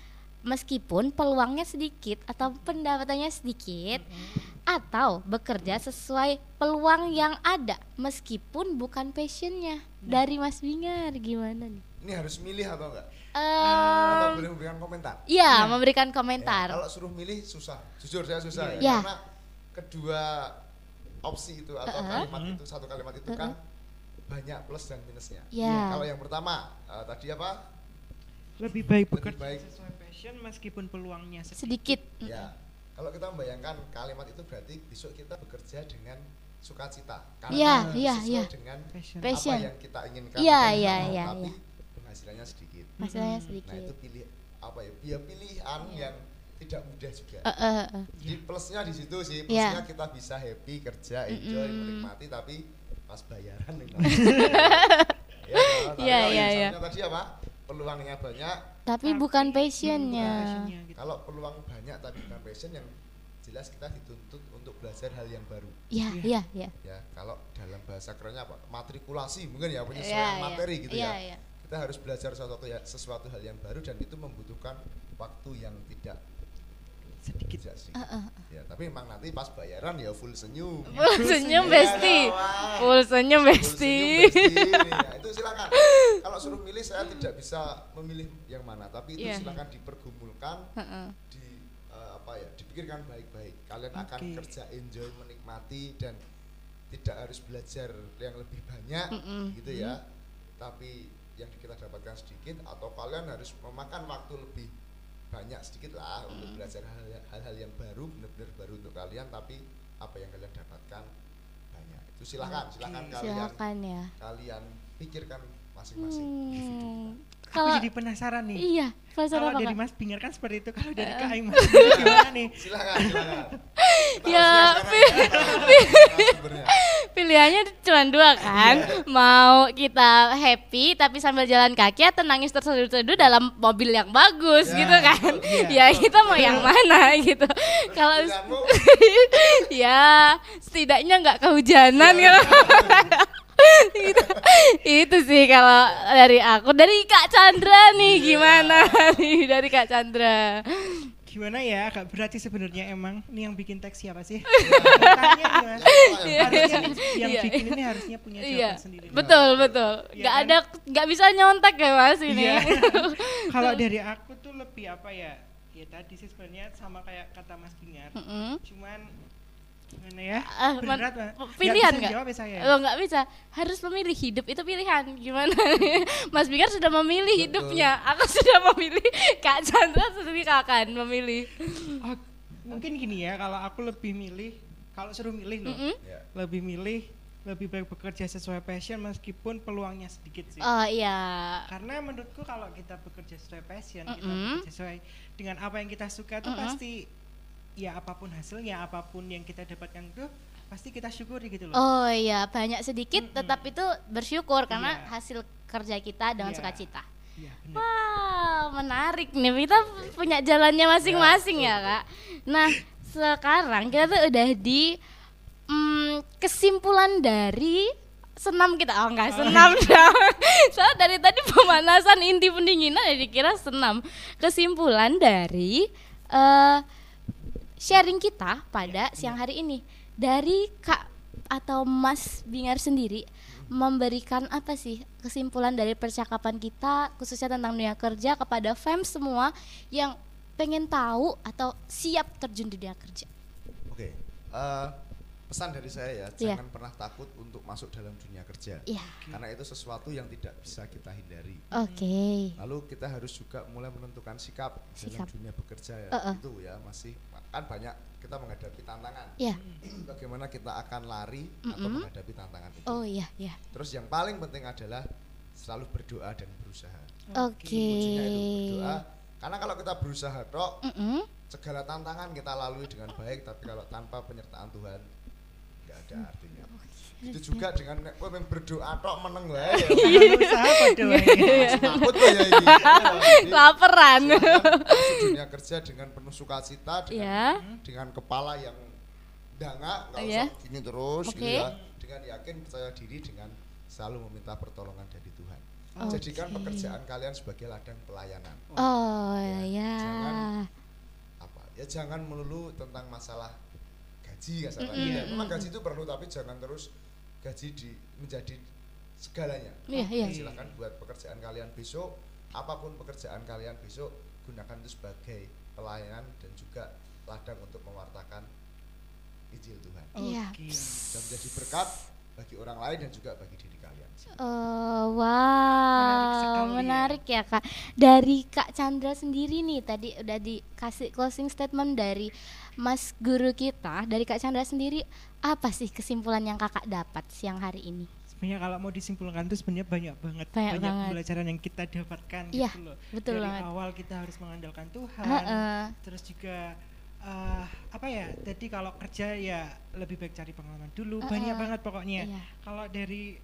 meskipun peluangnya sedikit atau pendapatannya sedikit atau bekerja sesuai peluang yang ada meskipun bukan passionnya. Dari Mas Bingar gimana nih Ini harus milih atau enggak? Em, Atau boleh memberikan komentar. Iya, Iya. memberikan Ya, komentar. kalau suruh milih susah, jujur saya susah Iya. ya. Iya. Karena kedua opsi itu atau Uh-uh. kalimat itu satu kalimat itu kan banyak plus dan minusnya. Iya. Kalau yang pertama eh, tadi apa? lebih baik Lebih bekerja baik. sesuai passion meskipun peluangnya sedikit. Sedikit. Ya. Kalau kita membayangkan kalimat itu berarti besok kita bekerja dengan sukacita Iya, karena iya, sesuai iya. dengan Passion. Apa yang kita inginkan Iya, iya, iya, tapi iya. penghasilannya sedikit. Masalahnya Nah, itu sedikit. pilih apa ya? Dia pilihan yang tidak mudah juga. Eh, eh, eh. Di plusnya di situ sih, Iya. plusnya kita bisa happy kerja, enjoy, Mm-mm. menikmati tapi pas bayaran nih. [laughs] ya, Iya, iya, iya. tadi apa? Peluangnya banyak. Tapi bukan passionnya. passionnya gitu. Kalau peluang banyak tapi bukan passion yang jelas kita dituntut untuk belajar hal yang baru. Iya, iya, iya. Ya, kalau dalam bahasa kerennya apa? Matrikulasi mungkin ya Iya, penyesuaian iya. materi gitu Iya, ya. iya. Kita harus belajar sesuatu ya, sesuatu hal yang baru dan itu membutuhkan waktu yang tidak sedikit tidak sedikit. Ya, tapi memang nanti pas bayaran ya full senyum. Full senyum Ya, besti. Full senyum Full besti. senyum, besti. Nah, itu silakan. [laughs] Kalau suruh milih saya tidak bisa memilih yang mana, tapi itu Iya. silakan dipergumulkan, Heeh. di eh, apa ya, dipikirkan baik-baik. Kalian akan Oke. kerja enjoy, menikmati dan tidak harus belajar yang lebih banyak Mm-mm. gitu ya. Tapi yang kita dapatkan sedikit atau kalian harus memakan waktu lebih banyak sedikit lah untuk belajar hal- hal-hal yang baru benar-benar baru untuk kalian tapi apa yang kalian dapatkan banyak. Itu silakan silakan kalian Silakan ya. kalian pikirkan masing-masing. Hmm. aku Kalau jadi penasaran nih. Iya, penasaran kalau apa? dari Kak? Mas Bingar kan seperti itu kalau dari Kak Aing Mas Bingar gimana nih? Silakan silakan. [laughs] Kita Ya, Pilihannya cuma dua kan, mau kita happy tapi sambil jalan kaki atau nangis terseduh-seduh dalam mobil yang bagus Ya, gitu kan? betul. Ya kita mau yang mana [laughs] gitu. Kalau [laughs] ya setidaknya nggak kehujanan Ya, gitu. [laughs] itu, itu sih kalau dari aku dari Kak Chandra nih Iya. gimana nih dari Kak Chandra gimana ya? Agak berat sih sebenarnya emang. Ini yang bikin teks siapa sih? [laughs] Iya. Tanya nih, Mas. Yang harusnya yang Iya. bikin ini harusnya punya iya. jawaban sendiri. Betul betul. Iya nggak kan? ada nggak bisa nyontek ya mas ini. Iya. [laughs] kalau dari aku tuh lebih apa ya? Ya tadi sih sebenarnya sama kayak kata Mas Bingar cuman gimana ya man- berat pilihan Nggak jawab ya saya Oh nggak bisa, harus memilih hidup itu pilihan. Gimana? [laughs] Mas Bigar sudah memilih Betul. hidupnya, aku sudah memilih. [laughs] Kak Chandra sendiri akan memilih. Oh, mungkin gini ya kalau aku lebih milih kalau suruh milih loh Mm-mm. Ya. lebih milih lebih baik bekerja sesuai passion meskipun peluangnya sedikit sih Oh iya, karena menurutku kalau kita bekerja sesuai passion kita Mm-mm. bekerja sesuai dengan apa yang kita suka tuh Mm-mm. pasti ya apa pun hasilnya apa pun yang kita dapatkan itu pasti kita syukuri gitu loh oh iya banyak sedikit, Mm-mm. tetap itu bersyukur karena Iya. hasil kerja kita dengan Iya. sukacita. Iya, benar. Wow, menarik nih. Kita punya jalannya masing-masing ya, Kak. Nah, sekarang kita tuh udah di mm, kesimpulan dari senam kita. Oh, enggak senam [laughs] dong. Soalnya dari tadi pemanasan inti pendinginan ya dikira senam. Kesimpulan dari eh sharing kita pada siang hari ini. Dari Kak atau Mas Bingar sendiri memberikan apa sih kesimpulan dari percakapan kita khususnya tentang dunia kerja kepada fans semua yang pengen tahu atau siap terjun di dunia kerja. Oke, eh, pesan dari saya ya, Iya. jangan pernah takut untuk masuk dalam dunia kerja, Iya. karena itu sesuatu yang tidak bisa kita hindari. Oke. Lalu kita harus juga mulai menentukan sikap, Sikap. dalam dunia bekerja ya, Uh-uh. itu ya masih kan banyak kita menghadapi tantangan. Iya. Bagaimana kita akan lari atau Mm-mm. menghadapi tantangan itu. Oh iya, iya. Terus yang paling penting adalah selalu berdoa dan berusaha. Oke. Kuncinya itu berdoa. Karena kalau kita berusaha tok, Mm-mm. segala tantangan kita lalui dengan baik, tapi kalau tanpa penyertaan Tuhan ada artinya. Itu juga dengan nek kowe berdoa tok meneng wae ya. Usaha pada wae. Takut kok ya [laughs] Laparan. dunia kerja dengan penuh sukacita dengan Ya. dengan kepala yang dangak nggak Iya. usah gini terus gitu Oke. ya dengan yakin percaya diri dengan selalu meminta pertolongan dari Tuhan jadikan Oke. pekerjaan kalian sebagai ladang pelayanan Oh Ya, ya. jangan- apa ya jangan melulu tentang masalah gaji kasarnya Mm-mm, Ya, memang gaji itu perlu tapi jangan terus gaji di menjadi segalanya Iya, iya. silahkan buat pekerjaan kalian besok apa pun pekerjaan kalian besok gunakan itu sebagai pelayanan dan juga ladang untuk mewartakan Injil Tuhan Iya. Oke. dan menjadi berkat bagi orang lain dan juga bagi diri kalian. Oh, Menarik wow, ya. menarik ya kak. Dari Kak Chandra sendiri nih tadi udah dikasih closing statement dari Mas Guru kita, dari Kak Chandra sendiri apa sih kesimpulan yang kakak dapat siang hari ini? Sebenarnya kalau mau disimpulkan itu sebenarnya banyak banget Banyak banyak, banget. pelajaran yang kita dapatkan Iya, gitu loh. betul Dari banget. awal kita harus mengandalkan Tuhan. Heeh. Terus juga eh, apa ya? Jadi kalau kerja ya lebih baik cari pengalaman dulu. Banyak Heeh. banget pokoknya. Iya. Kalau dari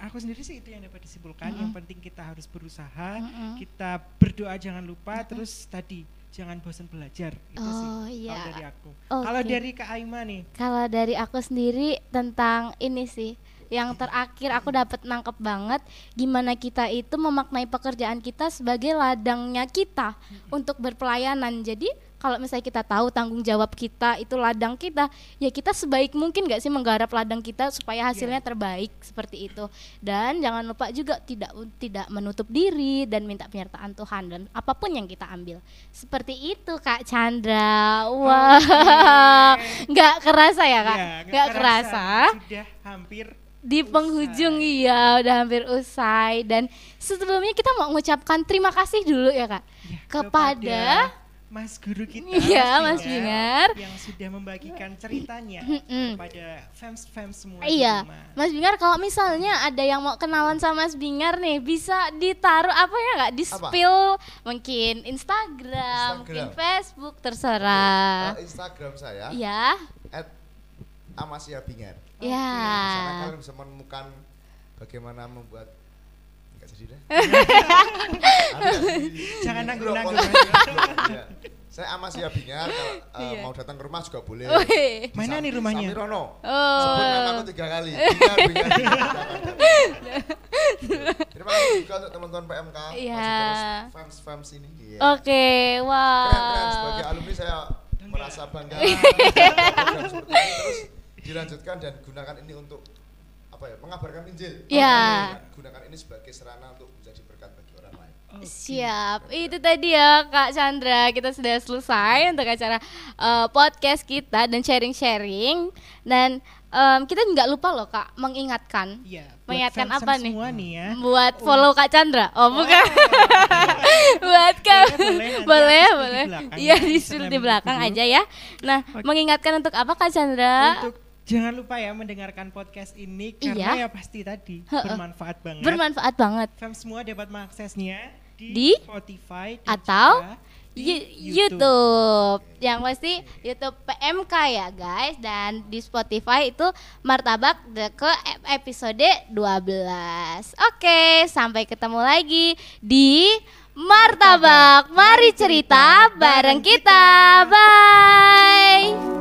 aku sendiri sih itu yang dapat disimpulkan. Mm-mm. Yang penting kita harus berusaha, Mm-mm. kita berdoa jangan lupa, terus tadi jangan bosan belajar. Itu sih. Oh, iya. Kalau dari aku. Oke. Kalau dari Kak Aima nih, Kalau dari aku sendiri tentang ini sih, yang terakhir aku dapat nangkep banget gimana kita itu memaknai pekerjaan kita sebagai ladangnya kita untuk berpelayanan. Jadi kalau misalnya kita tahu tanggung jawab kita itu ladang kita, ya kita sebaik mungkin gak sih menggarap ladang kita supaya hasilnya terbaik seperti itu. Dan jangan lupa juga tidak tidak menutup diri dan minta penyertaan Tuhan dan apa pun yang kita ambil. Seperti itu Kak Chandra. Wah. [laughs] nggak kerasa ya kak ya, nggak kerasa Sudah hampir di penghujung iya udah hampir usai dan sebelumnya kita mau mengucapkan terima kasih dulu ya kak ya, kepada Mas Guru kita Iya, Mas Bingar. yang sudah membagikan ceritanya kepada fans-fans semua Iya, di rumah. Mas Bingar kalau misalnya ada yang mau kenalan sama Mas Bingar nih, bisa ditaruh apa ya nggak? Di Apa? spill mungkin Instagram, mungkin Instagram. Facebook terserah. Instagram saya Iya, @amasia bingar. ya. Di sana kalian bisa menemukan bagaimana membuat enggak jadi deh. [laughs] Ada di- Jangan di nanggung-nanggung. blog- Iya. Saya Amasia Bingar kalau eh, [laughs] Iya. mau datang ke rumah juga boleh. Wih. Mana Di nih rumahnya? Samirono. Oh. Sebut namaku tiga kali. Bingar, bingar, bingar. Terima kasih juga untuk teman-teman PMK. Masih Iya. terus fans-fans ini. Iya. Oke, wow. Keren, keren. Sebagai alumni saya merasa bangga program seperti ini terus dilanjutkan dan gunakan ini untuk apa ya mengabarkan Injil. Iya. Gunakan ini sebagai sarana untuk menjadi lain. Siap, itu tadi ya Kak Chandra Kita sudah selesai untuk acara eh, podcast kita dan sharing-sharing Dan em, kita nggak lupa loh Kak mengingatkan Iya. buat Mengingatkan apa nih? Semua nih ya. Buat follow Kak Chandra Oh bukan [laughs] Buat Kak boleh, Boleh, aku spill di belakang Iya ya, di belakang dulu. aja ya Nah mengingatkan untuk apa Kak Chandra? Untuk jangan lupa ya mendengarkan podcast ini karena Iya. ya pasti tadi bermanfaat banget. Bermanfaat banget Fans semua dapat mengaksesnya di? Spotify Atau Yu- YouTube. Yang pasti YouTube PMK ya guys dan di Spotify itu Martabak ke ep- episode 12. Oke, sampai ketemu lagi di Martabak. Mari cerita bareng kita. Bye.